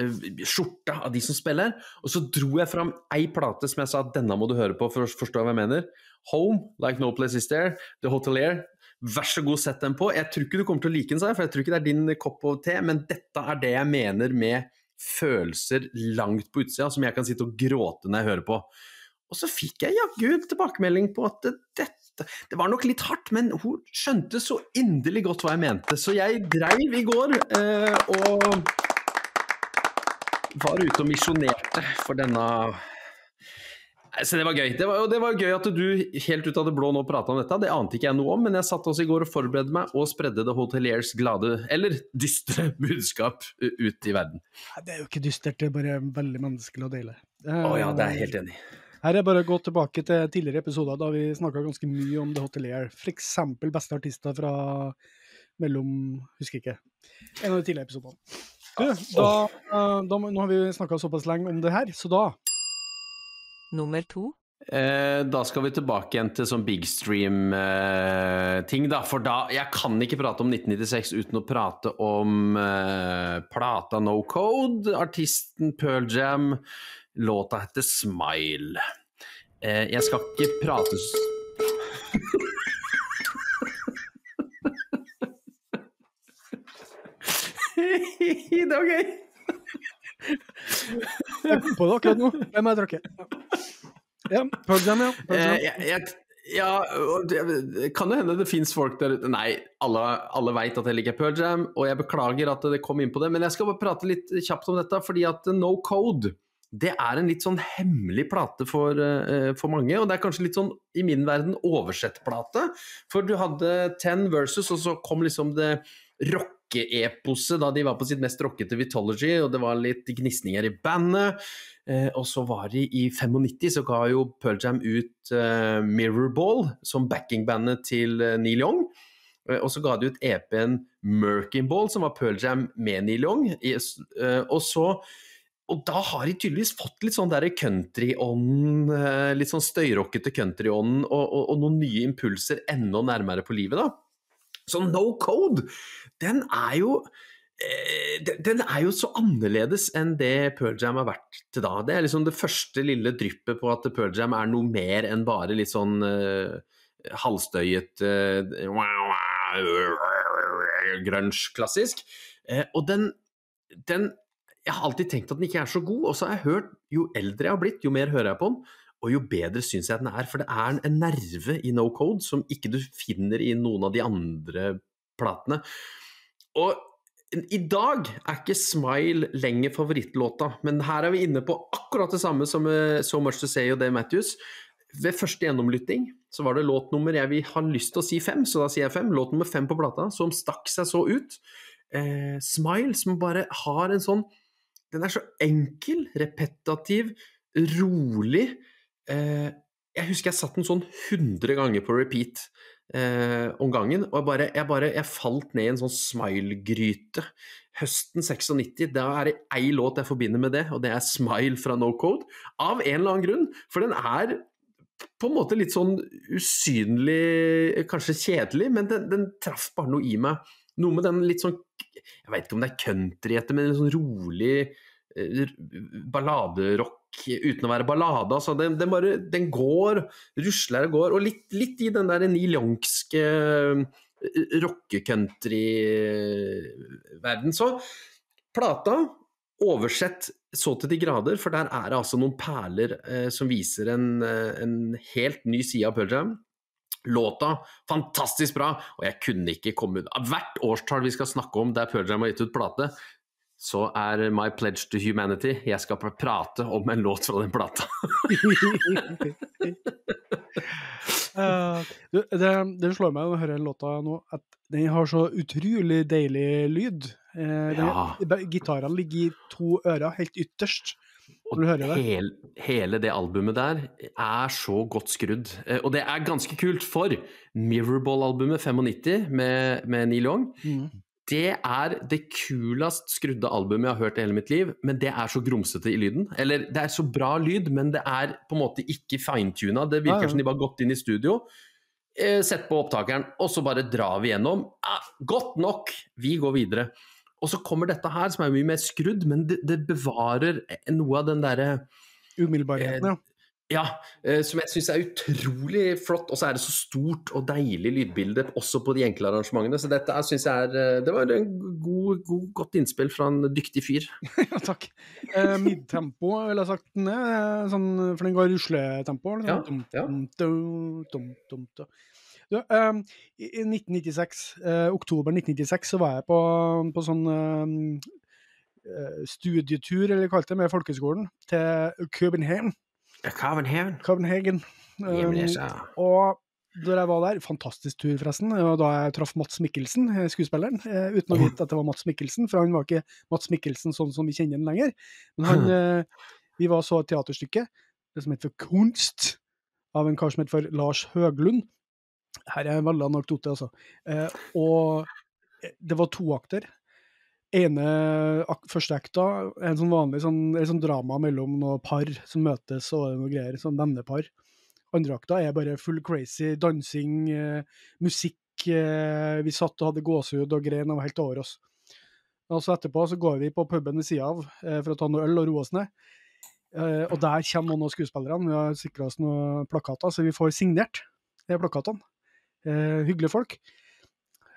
eh, skjorta av de som spiller. Og så dro jeg fram ei plate som jeg sa at denne må du høre på for å forstå hva jeg mener. Home, Like No Place Is There, The Hotelier. Vær så god, sett den på. Jeg tror ikke du kommer til å like den, sa jeg, for jeg tror ikke det er din kopp av te, men dette er det jeg mener med følelser langt på utsida, som jeg kan sitte og gråte når jeg hører på. Og så fikk jeg jaggu tilbakemelding på at dette Det var nok litt hardt, men hun skjønte så inderlig godt hva jeg mente. Så jeg dreiv i går eh, og var ute og misjonerte for denne så det var gøy. Det var, og det var gøy at du helt ut av det blå nå prata om dette. Det ante ikke jeg noe om, men jeg satt også i går og forberedte meg og spredde The Hoteliers glade, eller dystre, budskap ut i verden. Det er jo ikke dystert, det er bare veldig menneskelig å dele. Å ja, det er jeg helt enig i. Her er bare å gå tilbake til tidligere episoder da vi snakka ganske mye om The Hotelier. F.eks. beste artister fra mellom Husker ikke. En av de tidligere episodene. Du, da, da, nå har vi snakka såpass lenge om det her, så da Nummer to. Eh, da skal vi tilbake igjen til sånn big stream-ting, da. For da Jeg kan ikke prate om 1996 uten å prate om uh, plata No Code, artisten Pearl Jam. Låta heter Smile. Uh, jeg skal ikke prate Det var gøy! Jeg kom på det akkurat nå. Hvem må jeg. Ja, Pearl Jam, ja. Pearl Jam. Eh, jeg, jeg, ja, kan det, kan hende det fins folk der ute Nei, alle, alle veit at jeg liker Pearl Jam, og jeg beklager at det kom inn på det, men jeg skal bare prate litt kjapt om dette, fordi at No Code det er en litt sånn hemmelig plate for, eh, for mange, og det er kanskje litt sånn i min verden oversett-plate. For du hadde Ten versus, og så kom liksom det rocke-eposet da de var på sitt mest rockete Vitology, og det var litt gnisninger i bandet. Eh, og så var de i 95 så ga jo Pearl Jam ut eh, Mirrorball som backingbandet til eh, Neil Young. Eh, Og så ga de ut EP-en Merkin Ball, som var Pearl Jam med Neil Young. Eh, Og så og da har de tydeligvis fått litt sånn der country-ånd, eh, litt sånn støyrockete country-ånd, og, og, og noen nye impulser enda nærmere på livet, da. Så No Code, den er jo eh, den- er jo så annerledes enn det Pearl Jam har vært til da. Det er liksom det første lille dryppet på at Pearl Jam er noe mer enn bare litt sånn uh, halvstøyet uh, grunge-klassisk. Uh, og den, den Jeg har alltid tenkt at den ikke er så god, og så har jeg hørt Jo eldre jeg har blitt, jo mer hører jeg på den. Og jo bedre syns jeg den er, for det er en nerve i No Code som ikke du finner i noen av de andre platene. Og i dag er ikke Smile lenger favorittlåta, men her er vi inne på akkurat det samme som eh, So Much To Say og Dave Matthews. Ved første gjennomlytting så var det låt nummer Jeg vil ha lyst til å si fem, så da sier jeg fem. Låt nummer fem på plata, som stakk seg så ut. Eh, Smile, som bare har en sånn Den er så enkel, repetativ, rolig. Eh, jeg husker jeg satt den sånn 100 ganger på repeat eh, om gangen, og jeg bare, jeg bare jeg falt ned i en sånn smile-gryte. Høsten 96, da er det ei låt jeg forbinder med det, og det er 'Smile' fra No Code. Av en eller annen grunn, for den er på en måte litt sånn usynlig, kanskje kjedelig, men den, den traff bare noe i meg. Noe med den litt sånn Jeg vet ikke om det er country etter, men en sånn rolig balladerock uten å være ballade. Altså, den, den bare den går, rusler og går, og litt, litt i den der Neil Youngske rocke-country-verden. Så plata oversett så til de grader, for der er det altså noen perler eh, som viser en, eh, en helt ny side av Pearl Jam. Låta fantastisk bra, og jeg kunne ikke komme ut hvert årstall vi skal snakke om der Pearl Jam har gitt ut plate, så er My Pledge to Humanity Jeg skal prate om en låt fra den plata. uh, det, det slår meg når jeg hører låta nå, at den har så utrolig deilig lyd. Uh, Ja. Gitarene ligger i to ører, helt ytterst. Og. Hele, hele det albumet der er så godt skrudd. Eh, Og det er ganske kult, for Mirrorball-albumet 95 med, med Neil Young, Mm. Det er det kulest skrudde albumet jeg har hørt i hele mitt liv, men det er så grumsete i lyden. Eller det er så bra lyd, men det er på en måte ikke fintuna. Det Ja, virker ja. som de bare har gått inn i studio, eh, sett på opptakeren, og så bare drar vi gjennom. Ah, godt nok! Vi går videre. Og så kommer dette her, som er mye mer skrudd, men det, det bevarer noe av den derre Umiddelbarheten, ja. Ja, eh, som jeg syns er utrolig flott. Og så er det så stort og deilig lydbilde også på de enkle arrangementene. Så dette syns jeg er eh, Det var en god, god, godt innspill fra en dyktig fyr. ja takk. Eh, Midtempo, ville jeg sagt den er. eh, Sånn, for den går rusletempo. Ja, sånn ja. dum, dum, dum, dum, dum. Du, eh, I i 1996, eh, oktober 1996, så var jeg på, på sånn eh, eh, studietur, eller kalt det, med folkehøgskolen til København. Copenhagen. Copenhagen. Um, og da jeg var der, fantastisk tur forresten, og da jeg traff Mats Mikkelsen, eh, skuespilleren, eh, uten å vite at det var Mats Mikkelsen, for han var ikke Mats Mikkelsen sånn som vi kjenner ham lenger. Men han, eh, vi var så et teaterstykke, det som heter for Kunst, av en kar som heter for Lars Høglund. Her er en veldig anekdote, altså. Og det var to akter. Ene ak første akta er en sånn vanlig sånn, sånn drama mellom noen par som møtes og noe greier, sånn vennepar. Andre akta er bare full crazy dansing, eh, musikk. Eh, vi satt og hadde gåsehud og grein og var helt over oss. Og så etterpå så går vi på puben ved sida av eh, for å ta noe øl og roe oss ned. Eh, og der kommer noen av skuespillerne. Vi har sikra oss noen plakater, så vi får signert de plakatene. Eh, hyggelige folk.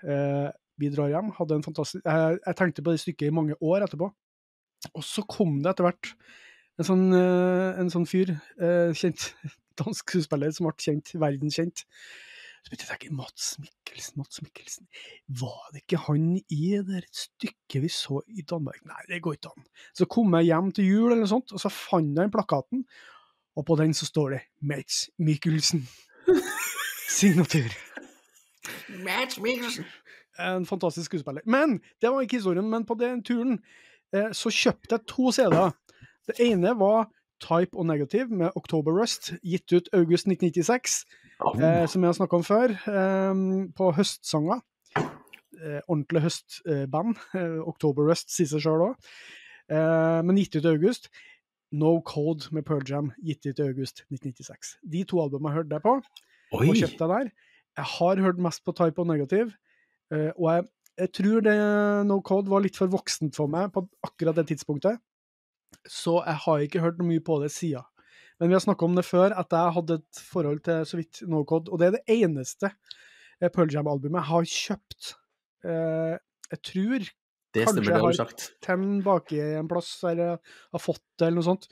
Eh, vi drar hjem. Hadde en fantastisk jeg, jeg tenkte på det stykket i mange år etterpå. Og så kom det etter hvert en sånn, eh, en sånn fyr, eh, kjent dansk skuespiller som ble kjent, verdenskjent. Så begynte jeg å tenke Mats Mikkelsen, Mats Mikkelsen. Var det ikke han i det stykket vi så i Danmark? Nei, det går ikke an. Så kom jeg hjem til jul, eller noe sånt, og så fant jeg plakaten, og på den så står det Mats Mikkelsen. Signatur. En fantastisk skuespiller. Men det var ikke historien. Men på den turen eh, så kjøpte jeg to CD-er. Det ene var Type og Negative med October Rust, gitt ut august 1996, eh, som jeg har snakka om før, eh, på høstsanger. Eh, ordentlig høstband. Eh, October Rust sier seg sjøl òg. Eh, men gitt ut i august. No Code med Pearl Jam, gitt ut i august 1996. De to albumene jeg hørte jeg på Oi! og kjøpte jeg der. Jeg har hørt mest på Type og negativ, eh, og jeg, jeg tror det No Code var litt for voksent for meg på akkurat det tidspunktet, så jeg har ikke hørt noe mye på det sida. Men vi har snakka om det før, at jeg hadde et forhold til så vidt No Code, og det er det eneste eh, Pearl Jam-albumet jeg har kjøpt. Eh, jeg tror Det kanskje stemmer, det jeg har ten baki en plass eller har fått det, eller noe sånt,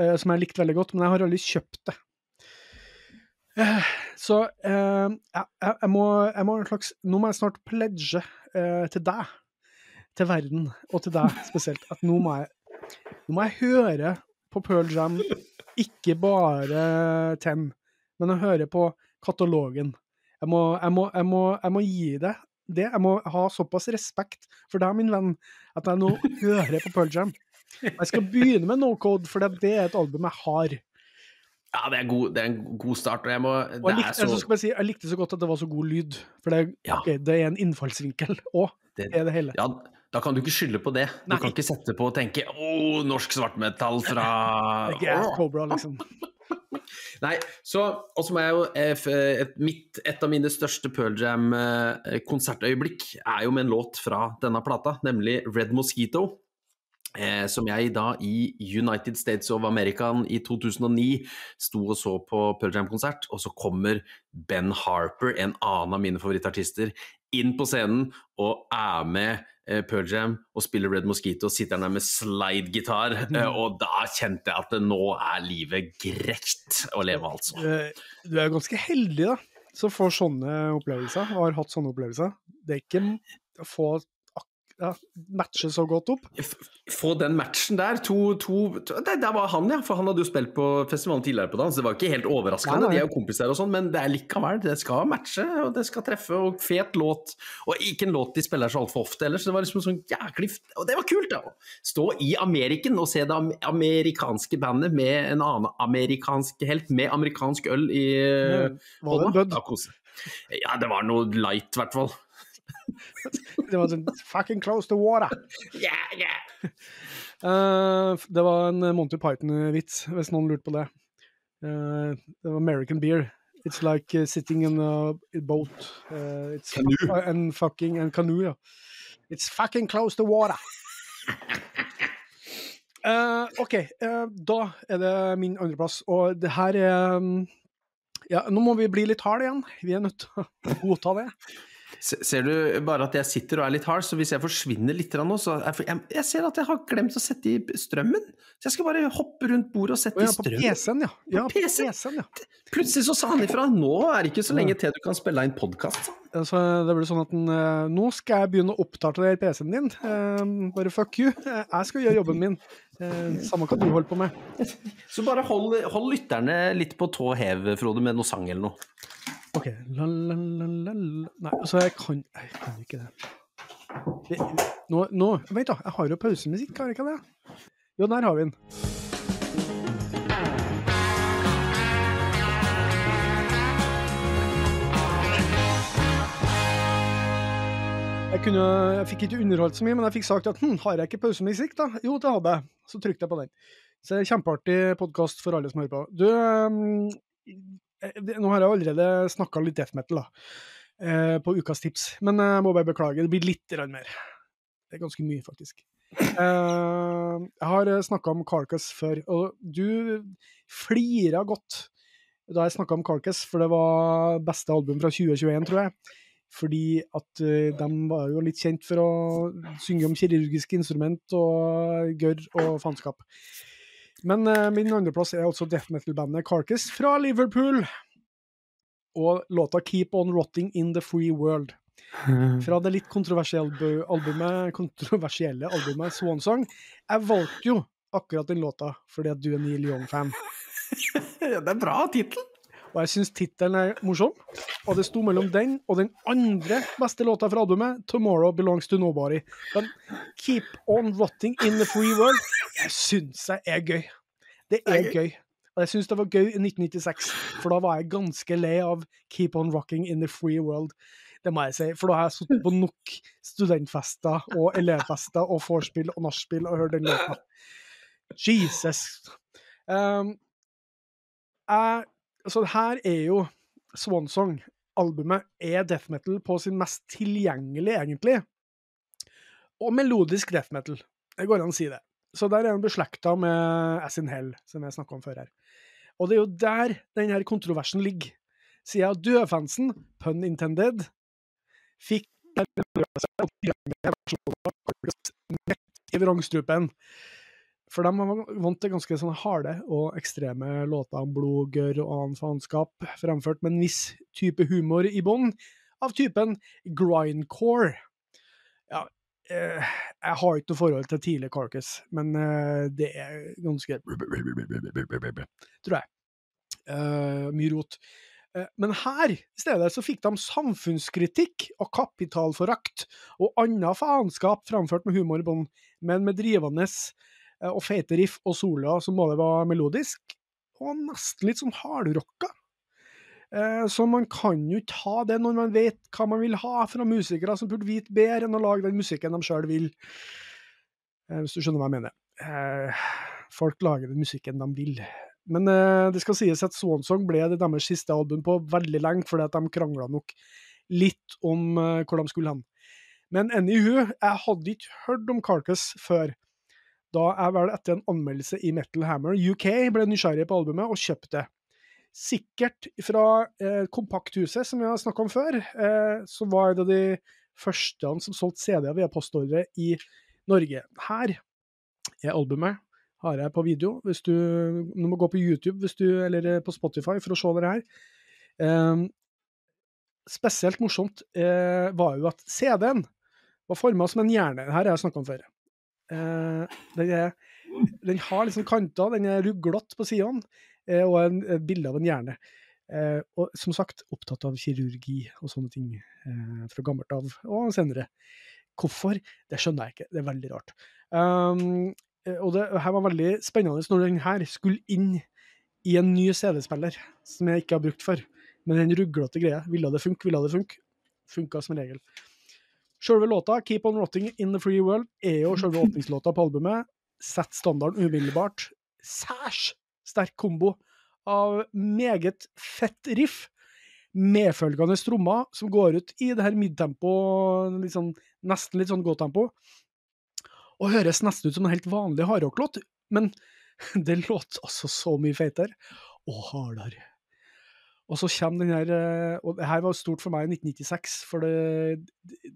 som jeg likte veldig godt, men jeg har aldri kjøpt det. Så eh, jeg, jeg, må, jeg må en slags Nå må jeg snart pledge eh, til deg, til verden, og til deg spesielt, at nå må jeg, nå må jeg høre på Pearl Jam, ikke bare Ten, men å høre på katalogen. Jeg må, jeg må, jeg må, jeg må gi deg det. Jeg må ha såpass respekt for deg, min venn, at jeg nå hører på Pearl Jam. Jeg skal begynne med No Code, for det det er et album jeg har. Ja, det er, god, det er en god start. Og jeg må Og jeg, likte, jeg, så skal si, jeg likte så godt at det var så god lyd, for det, Ja. okay, det er en innfallsvinkel òg, det, er det hele. Ja, da kan du ikke skylde på det. Du kan ikke sette på og tenke 'Å, norsk svartmetall fra Det er ikke Ass Åh!» Cobra, liksom. Nei, så Og så må jeg jo eh, et, mitt, et av mine største Pearl Jam-konsertøyeblikk er jo med en låt fra denne plata, nemlig Red Mosquito. Eh, som jeg da i United States of America i 2009 sto og så på Pearl Jam-konsert, og så kommer Ben Harper, en annen av mine favorittartister, inn på scenen og er med eh, Pearl Jam og spiller Red Mosquito, sitter der med slide-gitar, eh, og da kjente jeg at det nå er livet greit å leve, altså. Du er- er ganske heldig, da, som får sånne opplevelser, og har hatt sånne opplevelser. Det er ikke få ja, matche så godt opp. Få den matchen der, to, to, to det, det, var han, ja, for han hadde jo spilt på festivalen tidligere på dagen, så Det var ikke helt overraskende, Nei, nei. de er jo kompiser og sånn, men det er likevel, det skal matche, og det skal treffe, og fet låt. Og ikke en låt de spiller så altfor ofte ellers, så det var liksom sånn jæklig Og det var kult, da! Stå i Ameriken og se det amerikanske bandet med en annen amerikansk helt, med amerikansk øl i en hånda. Ja, det var noe light, i hvert fall. Det var sånn fucking close to water. Yeah, yeah. Uh, det var en Monty Python-vits, hvis noen lurte på det. Uh, det var American beer. It's like uh, sitting in a boat. Uh, it's Canoe. and fucking and canoe, ja. It's fucking close to water. Eh, OK, eh, da er det min andreplass, og det her er um, Ja, nå må vi bli litt harde igjen. Vi er nødt til å godta det. Se- Ser du bare at jeg sitter og er litt hard, så hvis jeg forsvinner litt nå, så jeg, jeg, ser at jeg har glemt å sette i strømmen. Så jeg skal bare hoppe rundt bordet og sette i på strømmen. PC-en, ja. ja på PC? PC-en, ja. Plutselig så sa han ifra. Nå er det ikke så lenge til du kan spille inn podkast. Altså, det blir sånn at den, eh, Nå skal jeg begynne å oppdatere PC-en din. Eh, bare fuck you. Eh, Jeg skal gjøre jobben min. Samme hva du holder på med. Så bare hold, hold lytterne litt på tå hev, Frode, med noe sang eller noe. OK. La, la, la, la, la. Nei, altså, jeg kan, jeg kan ikke det. det nå, nå Vent, da. Jeg har jo pausemusikk, har jeg ikke det? Jo, der har vi den. Jeg, kunne, jeg fikk ikke underholdt så mye, men jeg fikk sagt at hm, har jeg ikke pausemusikk, da? Jo, det hadde jeg. Så trykte jeg på den. Så det er kjempeartig podkast for alle som hører på. Du, ehm, eh, nå har jeg allerede snakka litt death metal, da. eh, På ukas tips. Men jeg må bare beklage, det blir litt mer. Det er ganske mye, faktisk. Eh, jeg har snakka om Carcass før, og du flira godt da jeg snakka om Carcass, for det var beste album fra 2021, tror jeg. Fordi at eh, de var jo litt kjent for å synge om kirurgiske instrument og gørr og faenskap. Men uh, min andreplass er altså death metal-bandet Carcass fra Liverpool. Og låta 'Keep On Rotting In The Free World'. Fra det litt kontroversielle albumet, kontroversielle albumet Swansong. Jeg valgte jo akkurat den låta fordi at du er Neil Young-fan. Det er bra tittel! Og jeg syns tittelen er morsom. Og det sto mellom den og den andre beste låta fra albumet, 'Tomorrow Belongs to Nobody'. Men 'Keep On Rotting In The Free World' jeg syns jeg er gøy. Det er gøy. Og jeg syns det var gøy i 1996, for da var jeg ganske lei av 'Keep On Rocking In The Free World'. Det må jeg si, for da har jeg sittet på nok studentfester og elevfester og vorspiel og nachspiel og hørt den låta. Jesus. Um, jeg, så her er jo Swansong. Albumet er death metal på sin mest tilgjengelige, egentlig. Og melodisk death metal. Det går an å si det. Så der er den beslekta med As in Hell, som jeg snakka om før her. Og det er jo der denne kontroversen ligger. Siden dødfansen, pun intended, fikk midt i vrangstrupen. For de var vant til ganske sånne harde og ekstreme låter om blod, gørr og annen faenskap, fremført med en viss type humor i bånn, av typen grindcore. Ja, eh, jeg har ikke noe forhold til tidlig Carcass, men eh, det er ganske Tror jeg. Eh, mye rot. Eh, Men her i stedet så fikk de samfunnskritikk og kapitalforakt og annen faenskap framført med humor i bånn, men med drivende og feite riff og soloer som både var melodisk og nesten litt sånn hardrocka. Eh, Så man kan jo ikke ha det når man vet hva man vil ha fra musikere som burde vite bedre enn å lage den musikken de sjøl vil. Eh, Hvis du skjønner hva jeg mener. Eh, Folk lager den musikken de vil. Men eh, det skal sies at Swansong ble det deres siste album på veldig lenge, fordi at de krangla nok litt om eh, hvor de skulle hen. Men anywho, jeg hadde ikke hørt om Carcass før. Da jeg vel etter en anmeldelse i Metal Hammer UK ble nysgjerrig på albumet og kjøpte det. Sikkert fra eh, Kompakthuset, som vi har snakka om før, eh, så var det de første som solgte CD-er via postordre i Norge. Her er albumet. Har jeg på video. Hvis du, du må gå på YouTube du, eller eh, på Spotify for å se det her. Eh, spesielt morsomt eh, var jo at CD-en var forma som en hjerne. Her har jeg snakka om før. Eh, den, er, den har liksom kanter, den er ruglete på sidene, eh, og en, bilde av en hjerne. Eh, og som sagt, opptatt av kirurgi og sånne ting fra gammelt av, og senere. Hvorfor? Det skjønner jeg ikke. Det er veldig rart. Um, og det her var veldig spennende når den her skulle inn i en ny CD-spiller som jeg ikke har brukt før. Men den ruglete greia, ville det funke, ville det funke? Funka som regel. Selve låta, 'Keep On Rotting In The Free World', er jo selve åpningslåta på albumet. Setter standarden umiddelbart. Særs sterk kombo av meget fett riff, medfølgende trommer som går ut i det her midtempo, sånn, nesten litt sånn gåtempo. Og høres nesten ut som en helt vanlig hardrocklåt, men det låter altså så mye feitere og hardere. Og så kommer den her eh, Og det her var stort for meg i 1996, for det,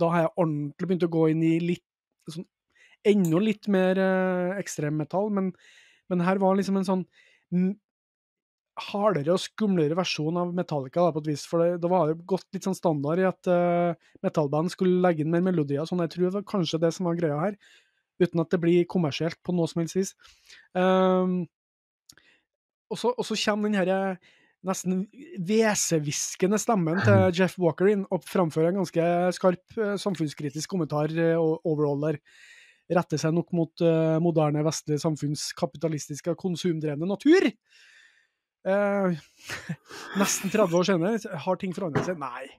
da har jeg ordentlig begynt å gå inn i litt sånn enda litt mer eh, ekstremmetall, men, men her var liksom en sånn hardere og skumlere versjon av Metallica, da, på et vis. For det, da var det gått litt sånn standard i at uh, metallband skulle legge inn mer melodier sånn. Jeg tror det var kanskje det som var greia her, uten at det blir kommersielt på noe som helst vis. Um, og så kommer den herre nesten hvesehviskende stemmen til Jeff Walker inn og framfører en ganske skarp eh, samfunnskritisk kommentar o- overall der. Retter seg nok mot uh, moderne vestlige samfunns kapitalistiske konsumdrevne natur. Uh, nesten 30 år senere, har ting forandret seg? Nei.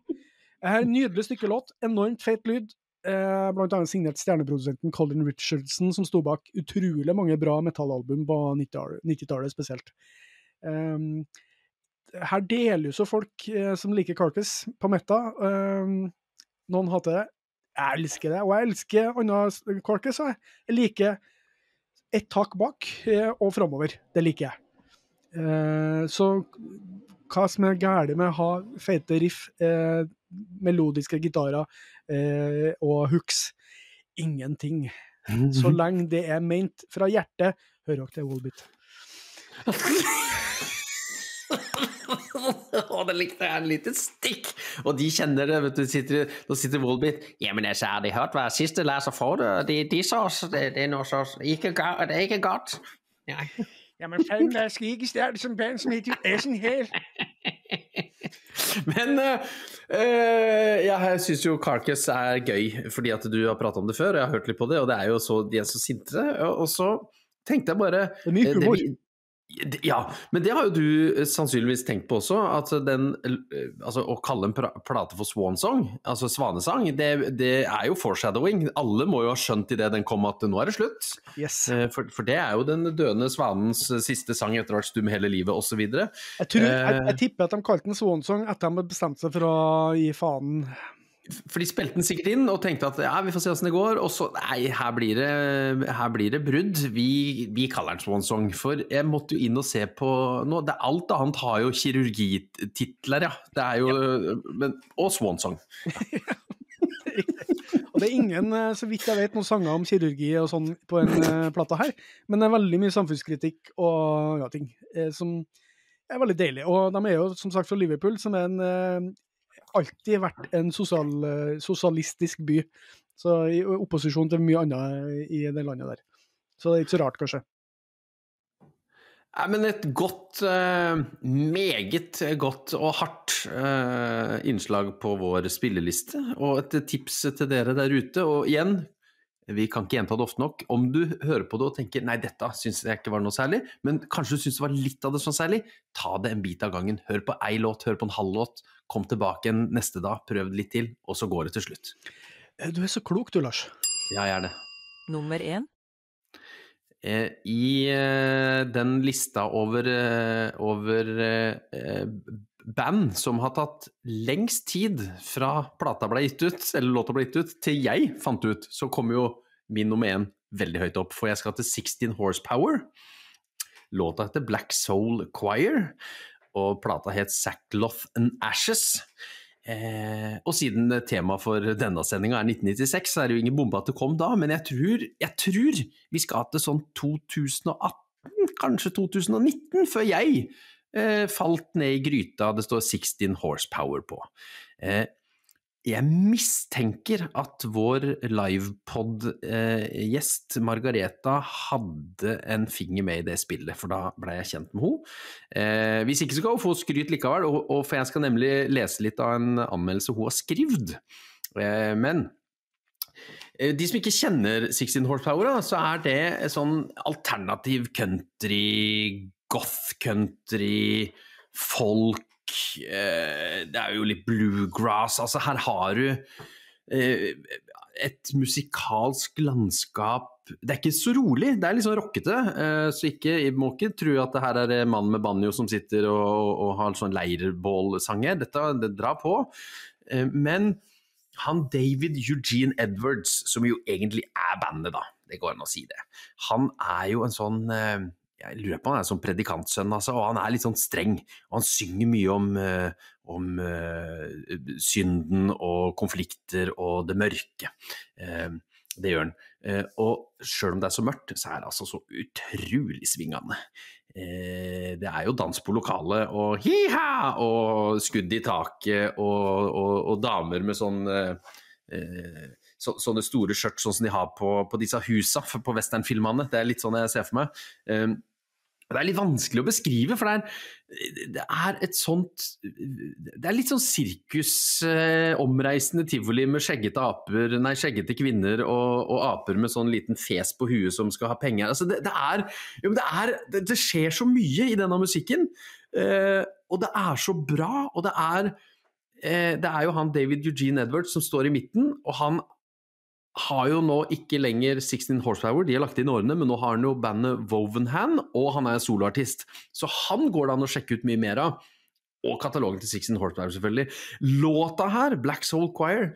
Uh, nydelig stykke låt, enormt feit lyd. Uh, blant annet signert stjerneprodusenten Colin Richardson, som sto bak utrolig mange bra metallalbum på 90-tallet 90-tallet spesielt. Um, her deler jo så folk eh, som liker Carcass på Metta. Um, noen hater det. Jeg elsker det, og jeg elsker andre Carcass. Jeg liker ett tak bak eh, og framover. Det liker jeg. Eh, så hva som er galt med å ha feite riff, eh, melodiske gitarer eh, og hooks? Ingenting. Så lenge det er ment fra hjertet. Hører dere til Wolbit? Å, det likte jeg en liten stikk! Og de kjenner det, vet du. Sitter, da sitter men jeg altså, har de hørt hva siste leser for det? De, de sa oss, det, det er noe så ikke, Det er ikke godt. Ja. men fanden, der skal ikke starte som band som heter Essen Men eh, eh, jeg syns jo Carcass er gøy, fordi at du har prata om det før, og jeg har hørt litt på det, og det er jo så, de er så sinte. Og og så tenkte jeg bare Det er mye eh, humor. vi- Ja, men det har jo du eh, sannsynligvis tenkt på også. At den, eh, altså Å kalle en plate for swansong, altså svanesang, det, det er jo foreshadowing. Alle må jo ha skjønt idet den kom at nå er det slutt. Yes. Eh, For, for det er jo den døende svanens siste sang etter å ha vært stum hele livet, osv. Jeg, tror, jeg, jeg tipper at de kalte den Swansong etter at de bestemte seg for å gi faen. For de spilte den sikkert inn og tenkte at ja, vi får se åssen det går. Og så nei, her blir det, her blir det brudd. Vi, vi kaller den Swansong. For jeg måtte jo inn og se på nå, det, Alt annet har jo kirurgititler, ja. Det er jo men, Og Swansong. Og det er ingen, eh, så vidt jeg vet, noen sanger om kirurgi og sånn på en eh, plate her, men det er veldig mye samfunnskritikk og ja, ting eh, som er veldig deilig. Og de er jo som sagt fra Liverpool, som er en alltid vært en sosial, eh, sosialistisk by. Så i opposisjon til mye annet i det landet der. Så det er ikke så rart, kanskje. Nei, men et godt, eh, meget godt og hardt eh, innslag på vår spilleliste. Og et tips til dere der ute. Og igjen, vi kan ikke gjenta det ofte nok. Om du hører på det og tenker nei, dette syns jeg ikke var noe særlig, men kanskje du syns det var litt av det som var særlig, ta det en bit av gangen. Hør på ei låt, hør på en halv låt. Kom tilbake en neste dag, prøv det litt til, og så går det til slutt. Eh, Du er så klok du, Lars. Ja, gjerne. Nummer én. Eh, I eh, den lista over, over band som har tatt lengst tid fra plata ble gitt ut, eller låta ble gitt ut, til jeg fant ut, så kommer jo min nummer én veldig høyt opp. For jeg skal til 16 Horsepower. Låta heter Black Soul Choir, og plata het Sackloth and Ashes. Eh, og siden temaet for denne sendinga er 1996, så er det jo ingen bombe at det kom da, men jeg tror, jeg tror vi skal til sånn 2018, kanskje 2019, før jeg falt ned i gryta det står 16 horsepower på. Eh, jeg mistenker at vår livepod-gjest Margareta hadde en finger med i det spillet, for da ble jeg kjent med henne. Eh, hvis ikke så skal hun få skryt likevel, for jeg skal nemlig lese litt av en anmeldelse hun har skrevet. Eh, men eh, de som ikke kjenner 16 Horsepower, så er det sånn alternativ country, goth country, folk eh, Det er jo litt bluegrass. Altså, her har du eh, et musikalsk landskap Det er ikke så rolig, det er litt sånn rockete. eh, Så ikke, må ikke tro at det her er en mann med banjo som sitter og, og, har sånn leirbålsanger. Dette det drar på. Men han David Eugene Edwards, som jo egentlig er bandet, da, det går an å si det, han er jo en sånn jeg lurer på han er sånn predikantsønn, altså, og han er litt sånn streng. Og han synger mye om, eh, om eh, synden og konflikter og det mørke. Eh, det gjør han. Og sjøl om det er så mørkt, så er det altså så utrolig svingende. Det er jo dans på lokalet og hi-ha og skudd i taket og, og, og damer med sånn eh, så, sånne store skjørt sånn som de har på, på disse husa på westernfilmene. Det er litt sånn jeg ser for meg. Um, det er litt vanskelig å beskrive, for det er, det er et sånt Det er litt sånn sirkus, eh, tivoli med skjeggete aper, nei, skjeggete kvinner og, og, aper med sånn liten fes på huet som skal ha penger. Altså, det, det, er, jo, det, er det, det, skjer så mye i denne musikken, eh, og det er så bra, og det er eh, det er jo han David Eugene Edwards som står i midten, og han har jo nå ikke lenger 16 Horsepower, de har lagt inn årene, men nå har han jo bandet Wovenhand, og han er soloartist. Så han går det an å sjekke ut mye mer av. Og katalogen til 16 Horsepower, selvfølgelig. Låta her, Black Soul Choir,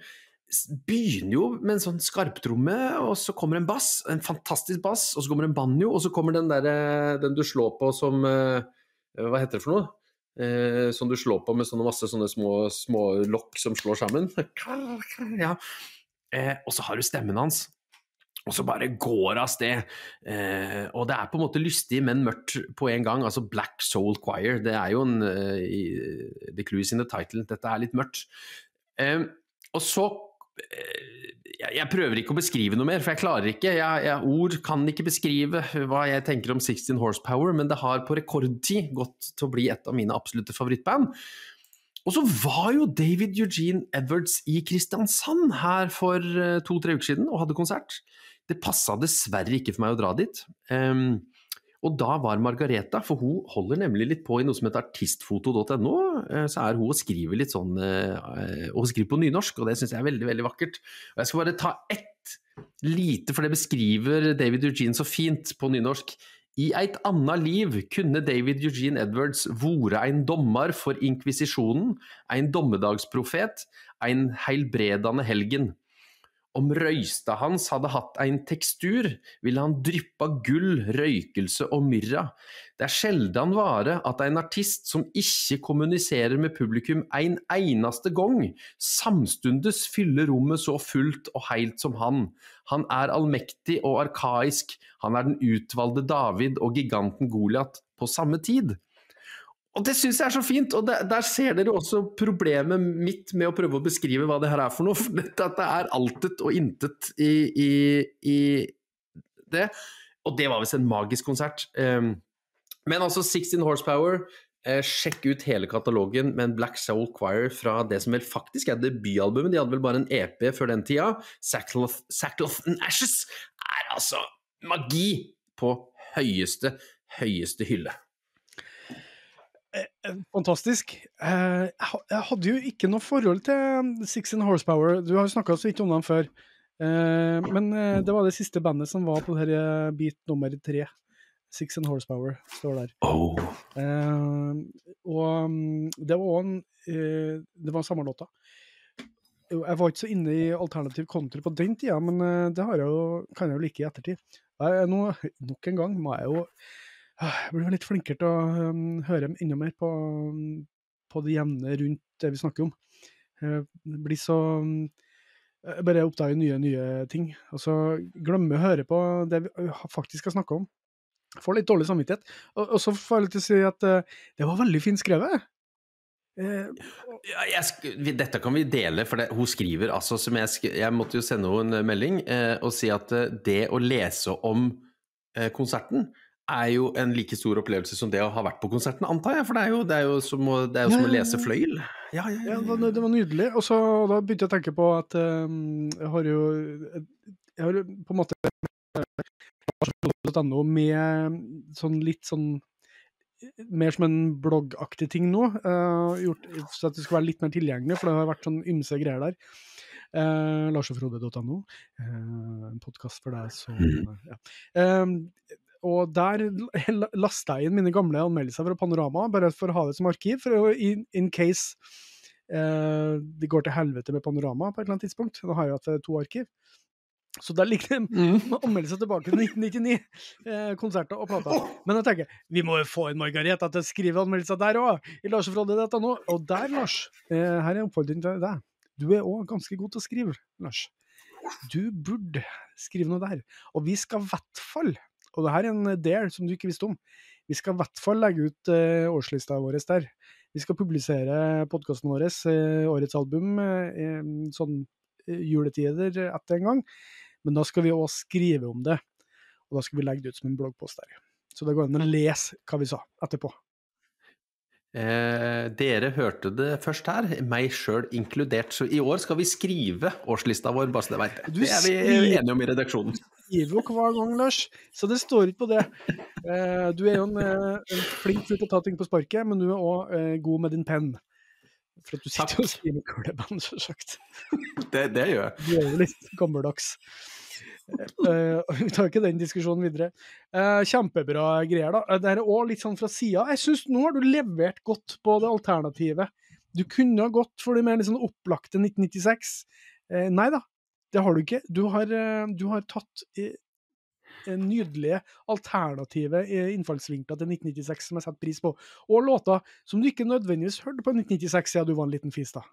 begynner jo med en sånn skarptromme, og så kommer en bass, en fantastisk bass, og så kommer en banjo, og så kommer den derre den du slår på som Hva heter det for noe? Eh, som du slår på med sånne masse sånne små, små lokk som slår sammen. Ja. Eh, og så har du stemmen hans. Og så bare går av sted. Eh, og det er på en måte lystig, men mørkt på en gang. Altså Black Soul Choir. Det er jo en uh, The Clues in the title. Dette er litt mørkt. Eh, og så jeg, jeg prøver ikke å beskrive noe mer, for jeg klarer ikke. Jeg, jeg, ord kan ikke beskrive hva jeg tenker om 16 Horsepower, men det har på rekordtid gått til å bli et av mine absolutte favorittband. Og så var jo David Eugene Edwards i Kristiansand her for to-tre uker siden og hadde konsert. Det passa dessverre ikke for meg å dra dit. Um, og da var Margareta, for hun holder nemlig litt på i noe som heter artistfoto.no, så er hun og skriver litt sånn Og hun skriver på nynorsk, og det syns jeg er veldig, veldig vakkert. Og jeg skal bare ta ett lite, for det beskriver David Eugene så fint på nynorsk. I eit anna liv kunne David Eugene Edwards vore ein dommar for inkvisisjonen, ein dommedagsprofet, ein heilbredande helgen. Om røysta hans hadde hatt ein tekstur, ville han dryppa gull, røykelse og myrra. Det er sjeldan vare at ein artist som ikke kommuniserer med publikum ein einaste gong, samstundes fyller rommet så fullt og heilt som han. Han er allmektig og arkaisk, han er den utvalgte David og giganten Goliat på samme tid. Og det syns jeg er så fint, og der, der ser dere også problemet mitt med å prøve å beskrive hva det her er for noe. For dette, det er altet og intet i, i, i, det. Og det var visst en magisk konsert. Um, men altså 16 Horsepower, eh, sjekk ut hele katalogen med en Black Soul Choir fra det som vel faktisk er debutalbumet. De hadde vel bare en EP før den tida. Sackloth, Sackcloth and Ashes er altså magi på høyeste, høyeste hylle. Fantastisk. Jeg hadde jo ikke noe forhold til Six in Horsepower. Du har jo snakka så vidt om dem før. Men det var det siste bandet som var på denne beat nummer tre. Six in Horsepower står der. Oh. og det var òg en Det var samme låta. Jeg var ikke så inne i alternativ country på den tida, men det har jeg jo, kan jeg jo like i ettertid. Jeg, nå, nok en gang må jeg jo jeg blir litt flinkere til å um, høre enda mer på, på det jevne rundt det vi snakker om. Jeg blir så Jeg bare oppdager nye, nye ting. Og så glemmer jeg å høre på det vi faktisk skal snakke om. Får litt dårlig samvittighet. Og, og så får jeg litt til å si at uh, det var veldig fint skrevet. Ja, jeg, dette kan vi dele, for det, hun skriver altså som jeg, jeg måtte jo sende henne en melding uh, og si at det å lese om konserten er jo en like stor opplevelse som det å ha vært på konserten, antar jeg. For det er jo, det er jo som, å, er jo som å lese fløyel. Ja, ja, ja. ja det, det, var nydelig. Og så da begynte jeg å tenke på at um, jeg har jo Jeg har på en måte .no med sånn litt sånn mer som en bloggaktig ting nå, uh, gjort, så at det skulle være litt mer tilgjengelig, for det har vært sånn ymse greier der. Uh, larsogfrode.no. uh, en podkast for deg som Mm. ja. Eh, og der lasta jeg inn mine gamle anmeldelser fra Panorama, bare for å ha det som arkiv, for in, in case eh, det går til helvete med Panorama på et eller annet tidspunkt. Nå har jeg hatt eh, to arkiv. Så der ligger det Mm. anmeldelser tilbake til 1999, eh, konserter og plater. Men jeg tenker, vi må jo få en Margareta til å skrive anmeldelser der òg, i Lars og dette nå. Og der, Lars, eh, her er oppfordringen oppfordring til deg. Du er òg ganske god til å skrive, Lars. Du burde skrive noe der. Og vi skal i hvert fall, og det her er en del som du ikke visste om, vi skal i hvert fall legge ut eh, årslista vår der. Vi skal publisere podkasten vår, eh, årets album, eh, sånn eh, juletider etter en gang. Men da skal vi òg skrive om det, og da skal vi legge det ut som en bloggpost der. Så det går an å lese hva vi sa etterpå. Eh, dere hørte det først her, meg sjøl inkludert. Så i år skal vi skrive årslista vår, bare så dere veit det. Det er vi enige om i redaksjonen. Skriver jo hver gang, Lars, så det står ikke på det. Eh, du er jo en, eh, en flink fyr til å ta ting på sparket, men du er òg eh, god med din penn. For at du sitter Takk. og skriver kuleband, sagt. Det, det gjør jeg. Du er jo litt gammeldags. Uh, vi tar ikke den diskusjonen videre. Uh, kjempebra greier, da. Eh, Det er òg litt sånn fra sida. Jeg syns nå har du levert godt på det alternativet. Du kunne ha gått for det mer sånn opplagte 1996. Eh, nei da, det har du ikke. Du har, eh, du har tatt eh, en nydelige alternative eh, innfallsvinkler til 1996 som jeg setter pris på. Og låter som du ikke nødvendigvis hørte på 1996 siden du var en liten fis, da.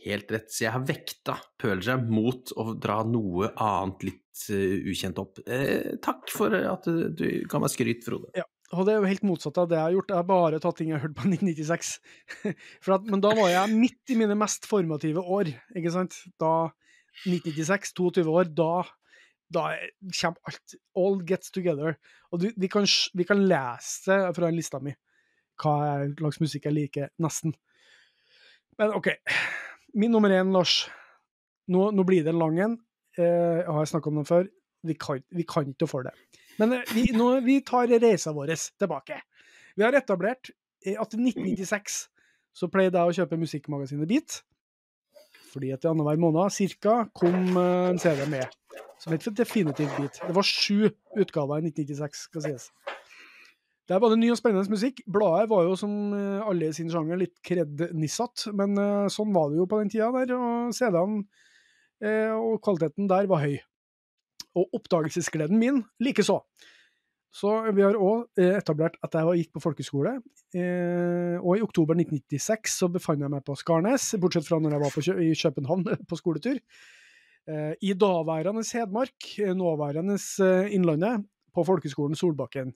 Helt rett. Så jeg har vekta Pearl Jam mot å dra noe annet litt uh, ukjent opp. Eh, takk for at du, du ga meg skryt, Frode. Og det er jo helt motsatt av det jeg har gjort. Jeg har bare tatt ting jeg har hørt på 1996. For at, men da var jeg midt i mine mest formative år, ikke sant. Da 1996, 22 år, da, da kommer alt. All gets together. Og du, vi, kan, vi kan lese det fra lista mi, hva slags musikk jeg liker, nesten. Men OK. Min nummer én, Lars. Nå, nå blir det en lang en. Eh, jeg har snakka om den før. Vi kan, vi kan ikke for det. Men eh, vi, nå, vi tar reisa vår tilbake. Vi har etablert eh, at i 1996 så pleide jeg å kjøpe musikkmagasinet Beat. Fordi at i annenhver måned cirka kom eh, en CD med, som het definitivt Beat. Det var sju utgaver i 1996, skal sies. Der var det ny og spennende musikk. Bladet var jo som eh, alle i sin sjanger litt kred-nissatt, men eh, sånn var det jo på den tida der, og CD-ene og kvaliteten der var høy. Og oppdagelsesgleden min likeså. Så vi har òg etablert at jeg gikk på folkeskole, eh, og i oktober 1996 så befant jeg meg på Skarnes, bortsett fra når jeg var på Kø i København på skoletur. Eh, I daværende Hedmark, eh, nåværende eh, Innlandet, på folkeskolen Solbakken.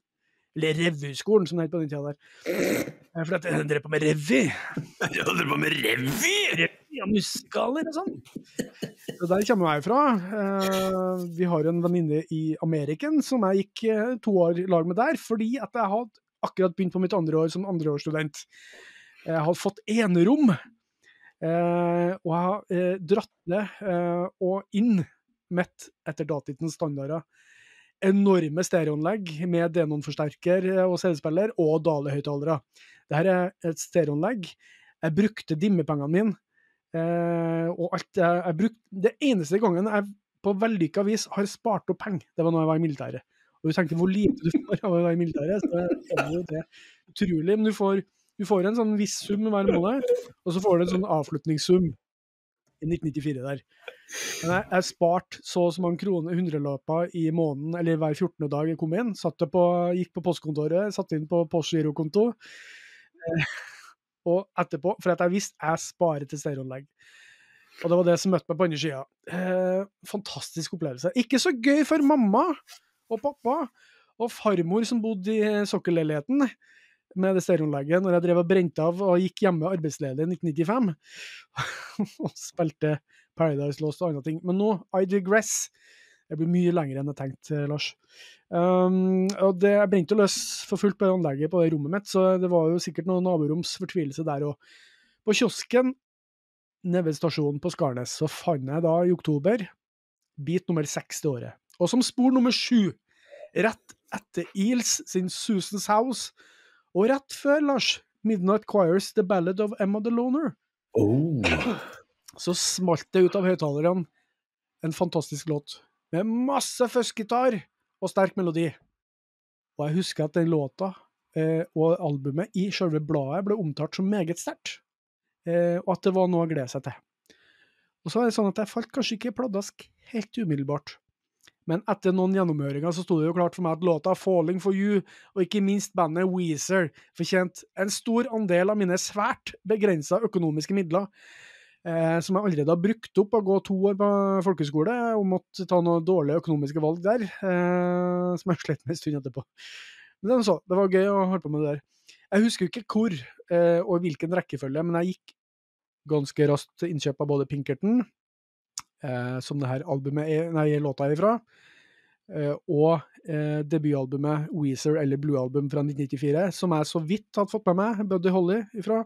Eller Revyskolen, som det het på den tida der. Eh, For at jeg drev på med revy. Ja, drev på med revy! Ja, musikaler og sånn. Så der kommer jeg fra. Eh, vi har en venninne i Ameriken som jeg gikk eh, to år i lag med der, fordi at jeg hadde akkurat begynt på mitt andre år som andreårsstudent. Jeg hadde fått enerom, eh, og jeg har eh, dratt ned eh, og inn, midt etter datidens standarder, enorme stereoanlegg med Denon-forsterker og CD-spiller og Dale-høyttalere. Dette er et stereoanlegg. Jeg brukte dimmepengene mine. Eh, og alt jeg, jeg brukte, Det eneste gangen jeg på vellykka vis har spart opp penger, det var når jeg var i militæret. Og du tenkte hvor lite du får av å være i militæret, så er jo det utrolig. Men du får, du får en sånn viss sum hver måned, og så får du en sånn avslutningssum i 1994 der. Men jeg, jeg sparte så og så mange kroner, hundreløper i måneden, eller hver 14. dag jeg kom inn. På, gikk på postkontoret, satte inn på postgirokonto. Eh, og etterpå, for jeg visste jeg sparer til stereoanlegg. Og det var det som møtte meg på andre sida. Eh, fantastisk opplevelse. Ikke så gøy for mamma og pappa og farmor som bodde i sokkelleiligheten med det stereoanlegget når jeg drev og brente av og gikk hjemme arbeidsledig i 1995 og spilte Paradise Lost og andre ting. Men nå, I digress. Det blir mye lenger enn jeg tenkte, Lars. Um, og det, Jeg brente løs for fullt på anlegget på rommet mitt, så det var jo sikkert noen naboroms fortvilelse der òg. På kiosken nede ved stasjonen på Skarnes så fant jeg da i oktober bit nummer seks til året. Og som spor nummer sju, rett etter Eels sin Susan's House, og rett før, Lars, Midnight Choirs The Ballad of Emma the Loner. Oh. så smalt det ut av høyttalerne en fantastisk låt med masse fuzzgitar og sterk melodi. Og jeg husker at den låta eh, og albumet i selve bladet ble omtalt som meget sterkt, eh, og at det var noe å glede seg til. Og så er det sånn at jeg falt kanskje ikke i pladask helt umiddelbart. Men etter noen gjennomhøringer så sto det jo klart for meg at låta 'Falling for You', og ikke minst bandet Weezer, fortjente en stor andel av mine svært begrensa økonomiske midler, eh, som jeg allerede har brukt opp å gå to år på folkehøyskole, og måtte ta noen dårlige økonomiske valg der, eh, som jeg slet med en stund etterpå. Men det var, så, det var gøy å holde på med det der. Jeg husker ikke hvor eh, og hvilken rekkefølge, men jeg gikk ganske raskt til innkjøp av både Pinkerton, eh, som det her albumet er, nei, låta er ifra, eh, og eh, debutalbumet Weezer, eller Blue Album fra 1994, som jeg så vidt hadde fått med meg Buddy Holly ifra.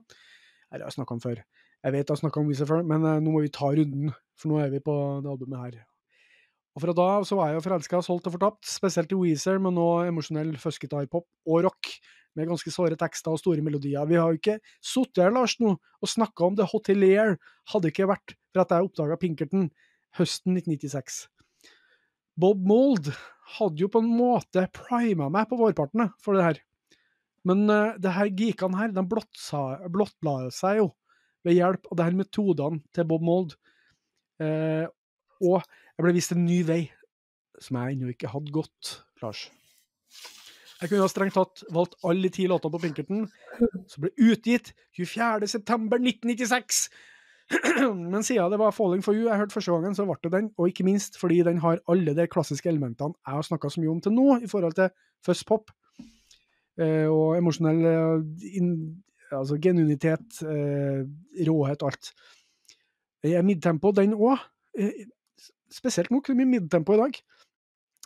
Her har jeg snakka om før. Jeg vet jeg har snakka om Weezer før, men eh, nå må vi ta runden, for nå er vi på det albumet her. Og fra da så var jeg jo forelska, solgt og fortapt, spesielt i Weezer, men nå emosjonell fuskete hiphop og rock, med ganske såre tekster og store melodier. Vi har jo ikke sittet her, Lars, nå og snakka om The Hotelier, hadde ikke vært for at jeg oppdaga Pinkerton høsten 1996. Bob Mould hadde jo på en måte prima meg på vårpartene for det her. Men uh, det her geekene her, de blottla seg jo ved hjelp av de her metodene til Bob Mold. Eh, og jeg ble vist en ny vei, som jeg ennå ikke hadde gått, Lars. Jeg kunne ha strengt tatt valgt alle de ti låtene på Pinkerton, som ble utgitt 24.9.1996. Men siden det var 'Falling for You' jeg hørte første gangen, så ble det den. Og ikke minst fordi den har alle de klassiske elementene jeg har snakka så mye om til nå, i forhold til fuzz pop og emosjonell eh, altså genuinitet, eh, råhet, alt. Det er midtempo, den òg. Eh, spesielt nok mye midtempo i dag.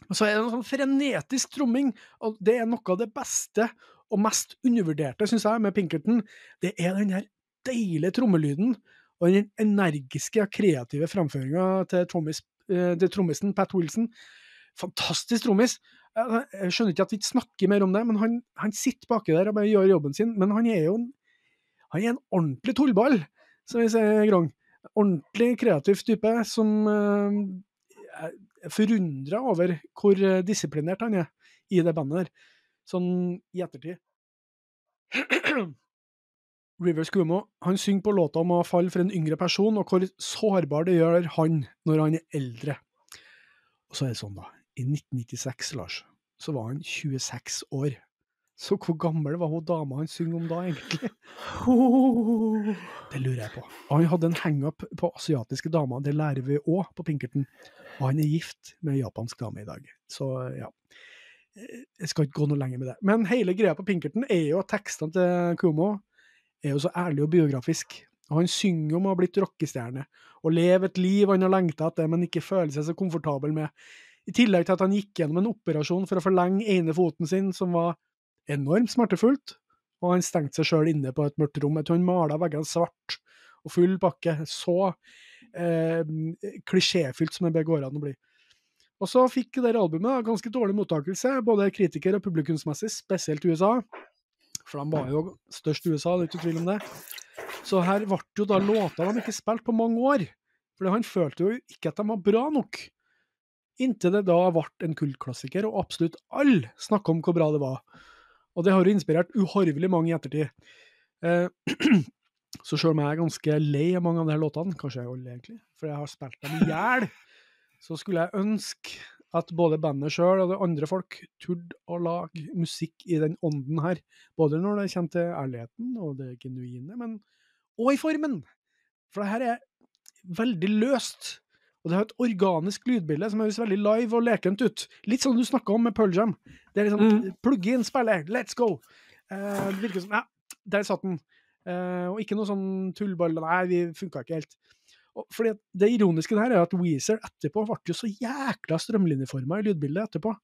Og så er det en sånn frenetisk tromming, og det er noe av det beste og mest undervurderte, syns jeg, med Pinkerton. Det er den her deilige trommelyden og den energiske og kreative framføringa til, trommis, eh, til trommisen Pat Wilson. Fantastisk trommis. Jeg skjønner ikke at vi ikke snakker mer om det, men han, han sitter baki der og bare gjør jobben sin. Men han er jo en, han er en ordentlig tullball, som vi sier, Grong. Ordentlig kreativ type som uh, er forundra over hvor eh, disiplinert han er i det bandet der, sånn i ettertid. Rivers Cuomo han synger på låta om å falle for en yngre person, og hvor sårbar det gjør han når han er eldre. Og så er det sånn, da. I 1996, Lars, så var han 26 år. Så hvor gammel var hun dama han synger om da, egentlig? Det lurer jeg på. Han hadde en hangup på asiatiske damer, det lærer vi òg på Pinkerton. Og han er gift med ei japansk dame i dag. Så ja. Jeg skal ikke gå noe lenger med det. Men hele greia på Pinkerton er jo at tekstene til Kumo er jo så ærlig og biografisk. Og han synger om å ha blitt rockestjerne, og leve et liv han har lengta etter, men ikke føler seg så komfortabel med. I tillegg til at han gikk gjennom en operasjon for å forlenge ene foten sin, som var enormt smertefullt, og han stengte seg sjøl inne på et mørkt rom. Jeg tror han mala veggene svart og full pakke. Så eh, klisjéfylt som det går an å bli. Og så fikk det albumet ganske dårlig mottakelse, både kritiker- og publikumsmessig, spesielt USA. For de var jo størst i USA, det er ikke tvil om det. Så her ble jo da låter de ikke spilt på mange år. For han følte jo ikke at de var bra nok. Inntil det da ble en kultklassiker, og absolutt alle snakka om hvor bra det var. Og det har jo inspirert uhorvelig mange i ettertid. Eh, så selv om jeg er ganske lei av mange av her låtene, kanskje jeg er alle egentlig, for jeg har spilt dem i hjel, så skulle jeg ønske at både bandet sjøl og det andre folk turde å lage musikk i den ånden her. Både når det kommer til ærligheten og det genuine, men og i formen. For det her er veldig løst. Og det har et organisk lydbilde som høres veldig live og lekent ut. Litt sånn du snakka om med Pearl Jam. Det er liksom Mm. plugg inn, spillet, let's go! Eh, det virker som Ja, der satt den. Eh, og ikke noe sånn tullball Nei, vi funka ikke helt. Og fordi Det ironiske der er at Weezer etterpå ble jo så jækla strømlinjeforma i lydbildet etterpå.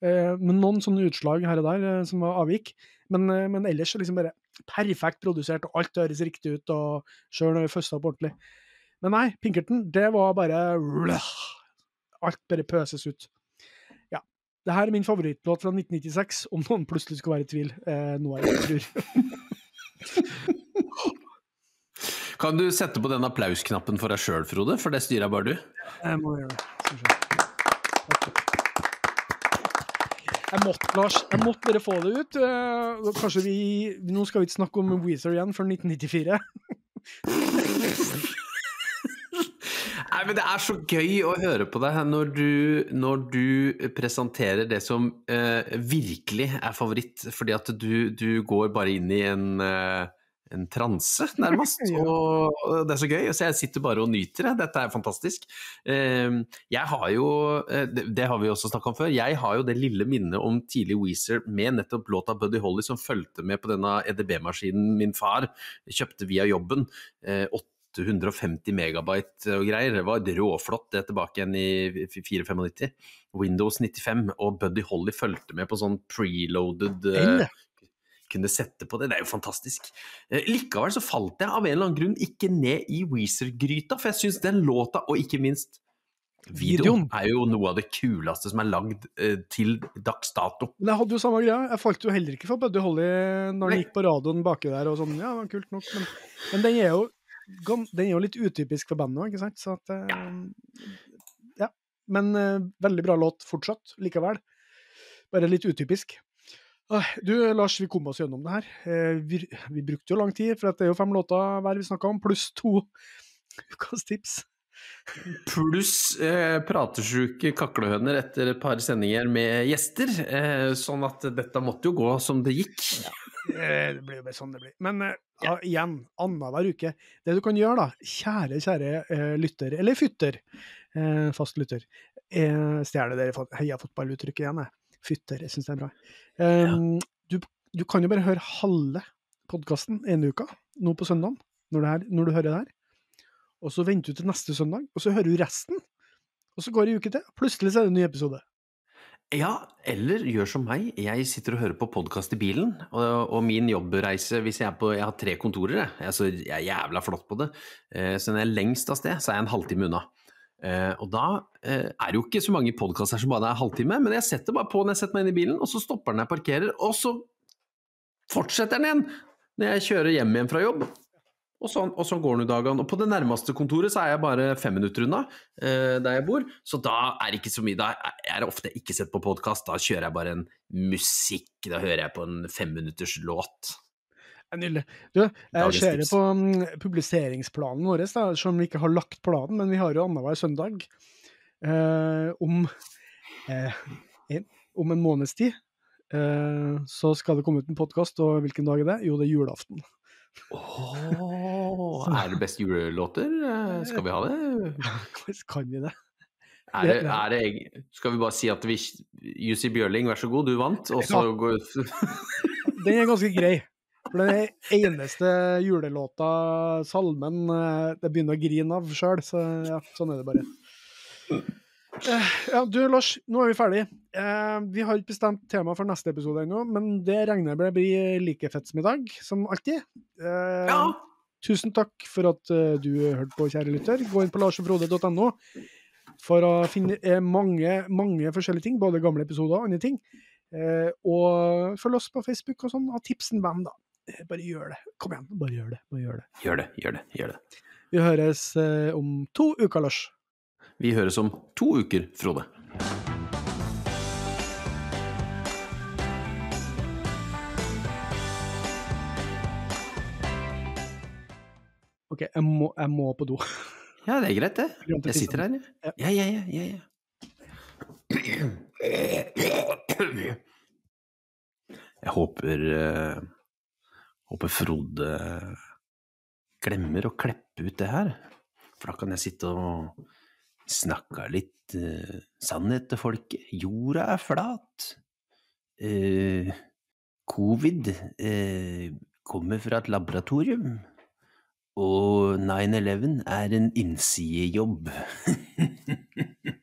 Eh, med noen sånne utslag her og der eh, som var avvik. Men, eh, men ellers liksom bare perfekt produsert, og alt høres riktig ut, og sjøl når vi først opp ordentlig. Men nei, Pinkerton, det var bare Alt bare pøses ut. Ja. Det her er min favorittlåt fra 1996, om noen plutselig skulle være i tvil. Eh, noe jeg tror. Kan du sette på den applausknappen for deg sjøl, Frode? For det styrer bare du. Jeg må gjøre det. Jeg måtte, Lars, jeg måtte bare få det ut. Eh, Kanskje vi Nå skal vi ikke snakke om Weezer igjen før 1994. Nei, men Det er så gøy å høre på deg når du, når du presenterer det som eh, virkelig er favoritt, fordi at du, du går bare inn i en, eh, en transe, nærmest. Og det er så gøy. Så jeg sitter bare og nyter det. Dette er fantastisk. Eh, jeg har jo, eh, det, det har vi også snakka om før, jeg har jo det lille minnet om tidlig Weezer med nettopp låta Buddy Holly som fulgte med på denne EDB-maskinen min far kjøpte via jobben. Eh, 850 megabyte og greier. Det var råflott det tilbake igjen i 495. Windows 95 og Buddy Holly fulgte med på sånn preloaded eh, kunne sette på det. Det er jo fantastisk. Eh, Likevel så falt jeg av en eller annen grunn ikke ned i Weezer-gryta, for jeg syns den låta, og ikke minst videoen, er jo noe av det kuleste som er lagd eh, til dags dato. Men jeg hadde jo samme greia. Jeg falt jo heller ikke for Buddy Holly når han gikk på radioen baki der og sånn. Ja, det var kult nok, men, men den er jo den er jo litt utypisk for bandet òg, ikke sant? Så at eh, Ja. Men eh, veldig bra låt fortsatt, likevel. Bare litt utypisk. Du, Lars, vi kom oss gjennom det her. Eh, Vi, vi brukte jo lang tid, for det er jo fem låter hver vi snakka om, pluss to ukas tips. Pluss eh, pratesjuke kaklehøner etter et par sendinger med gjester. Eh, sånn at dette måtte jo gå som det gikk. Ja. Det blir jo bare sånn det blir. Men eh, ja, igjen, annenhver uke. Det du kan gjøre, da, kjære, kjære eh, lytter, eller fytter, eh, fast lytter eh, Stjeler dere heia fotballuttrykket igjen, jeg. Fytter, jeg syns det er bra. Eh, du, du kan jo bare høre halve podkasten ene uka, nå på søndagen, når, når du hører det her. Og så venter du til neste søndag, og så hører du resten. Og så går det ei uke til, plutselig så er det en ny episode. Ja, eller gjør som meg. Jeg sitter og hører på podkast i bilen. Og, og min jobbreise hvis Jeg er på, jeg har tre kontorer, jeg. så jeg er jævla flott på det. Eh, så når jeg er lengst av sted, så er jeg en halvtime unna. Eh, og da eh, er det jo ikke så mange podkaster som bare er halvtime, men jeg setter bare på når jeg setter meg inn i bilen, og så stopper den når jeg parkerer, og så fortsetter den igjen når jeg kjører hjem igjen fra jobb. Og sånn, og sånn går nå dagene. Og på det nærmeste kontoret så er jeg bare fem minutter unna eh, der jeg bor, så da er det ikke så mye. Da er det ofte ikke sett på podkast, da kjører jeg bare en musikk, da hører jeg på en femminutters låt. Nydelig. Du, jeg ser det på um, publiseringsplanen vår, da, som vi ikke har lagt planen, men vi har jo annenhver søndag. Eh, om, eh, en, om en måneds tid eh, så skal det komme ut en podkast, og hvilken dag er det? Jo, det er julaften. Åh, er det best julelåter? Eh, Skal vi ha det? kan vi det? Er det, er det skal vi bare si at vi Jussi Bjørling, vær så god, du vant, og så går Den er ganske grei. For den eneste julelåta, salmen, eh, det begynner å grine av sjøl, så ja, sånn er det bare. Eh, Ja, du Lars, nå er vi ferdig. Vi har ikke bestemt tema for neste episode ennå, men det regner jeg med blir like fett som i dag, som alltid. Ja! Tusen takk for at eh, du hørte på, kjære lytter. Gå inn på larsogfrode.no for å finne eh, mange, mange forskjellige ting, både gamle episoder og andre ting. Eh, og følg oss på Facebook og sånn, og tips en venn, da. Bare gjør det. Kom igjen, bare gjør det. Bare gjør det. Gjør det, gjør det, gjør det. Vi høres om to uker, Lars. Vi høres om to uker, Frode. OK, jeg må, jeg må på do. Ja, det er greit, det. Jeg sitter her, jeg. Ja, ja, ja. ja, ja. Jeg håper eh, Håper Frode glemmer å kleppe ut det her. For da kan jeg sitte og snakke litt eh, sannhet til folket. Jorda er flat. Eh, covid kommer fra et laboratorium. Og 9-11 er en innsidejobb.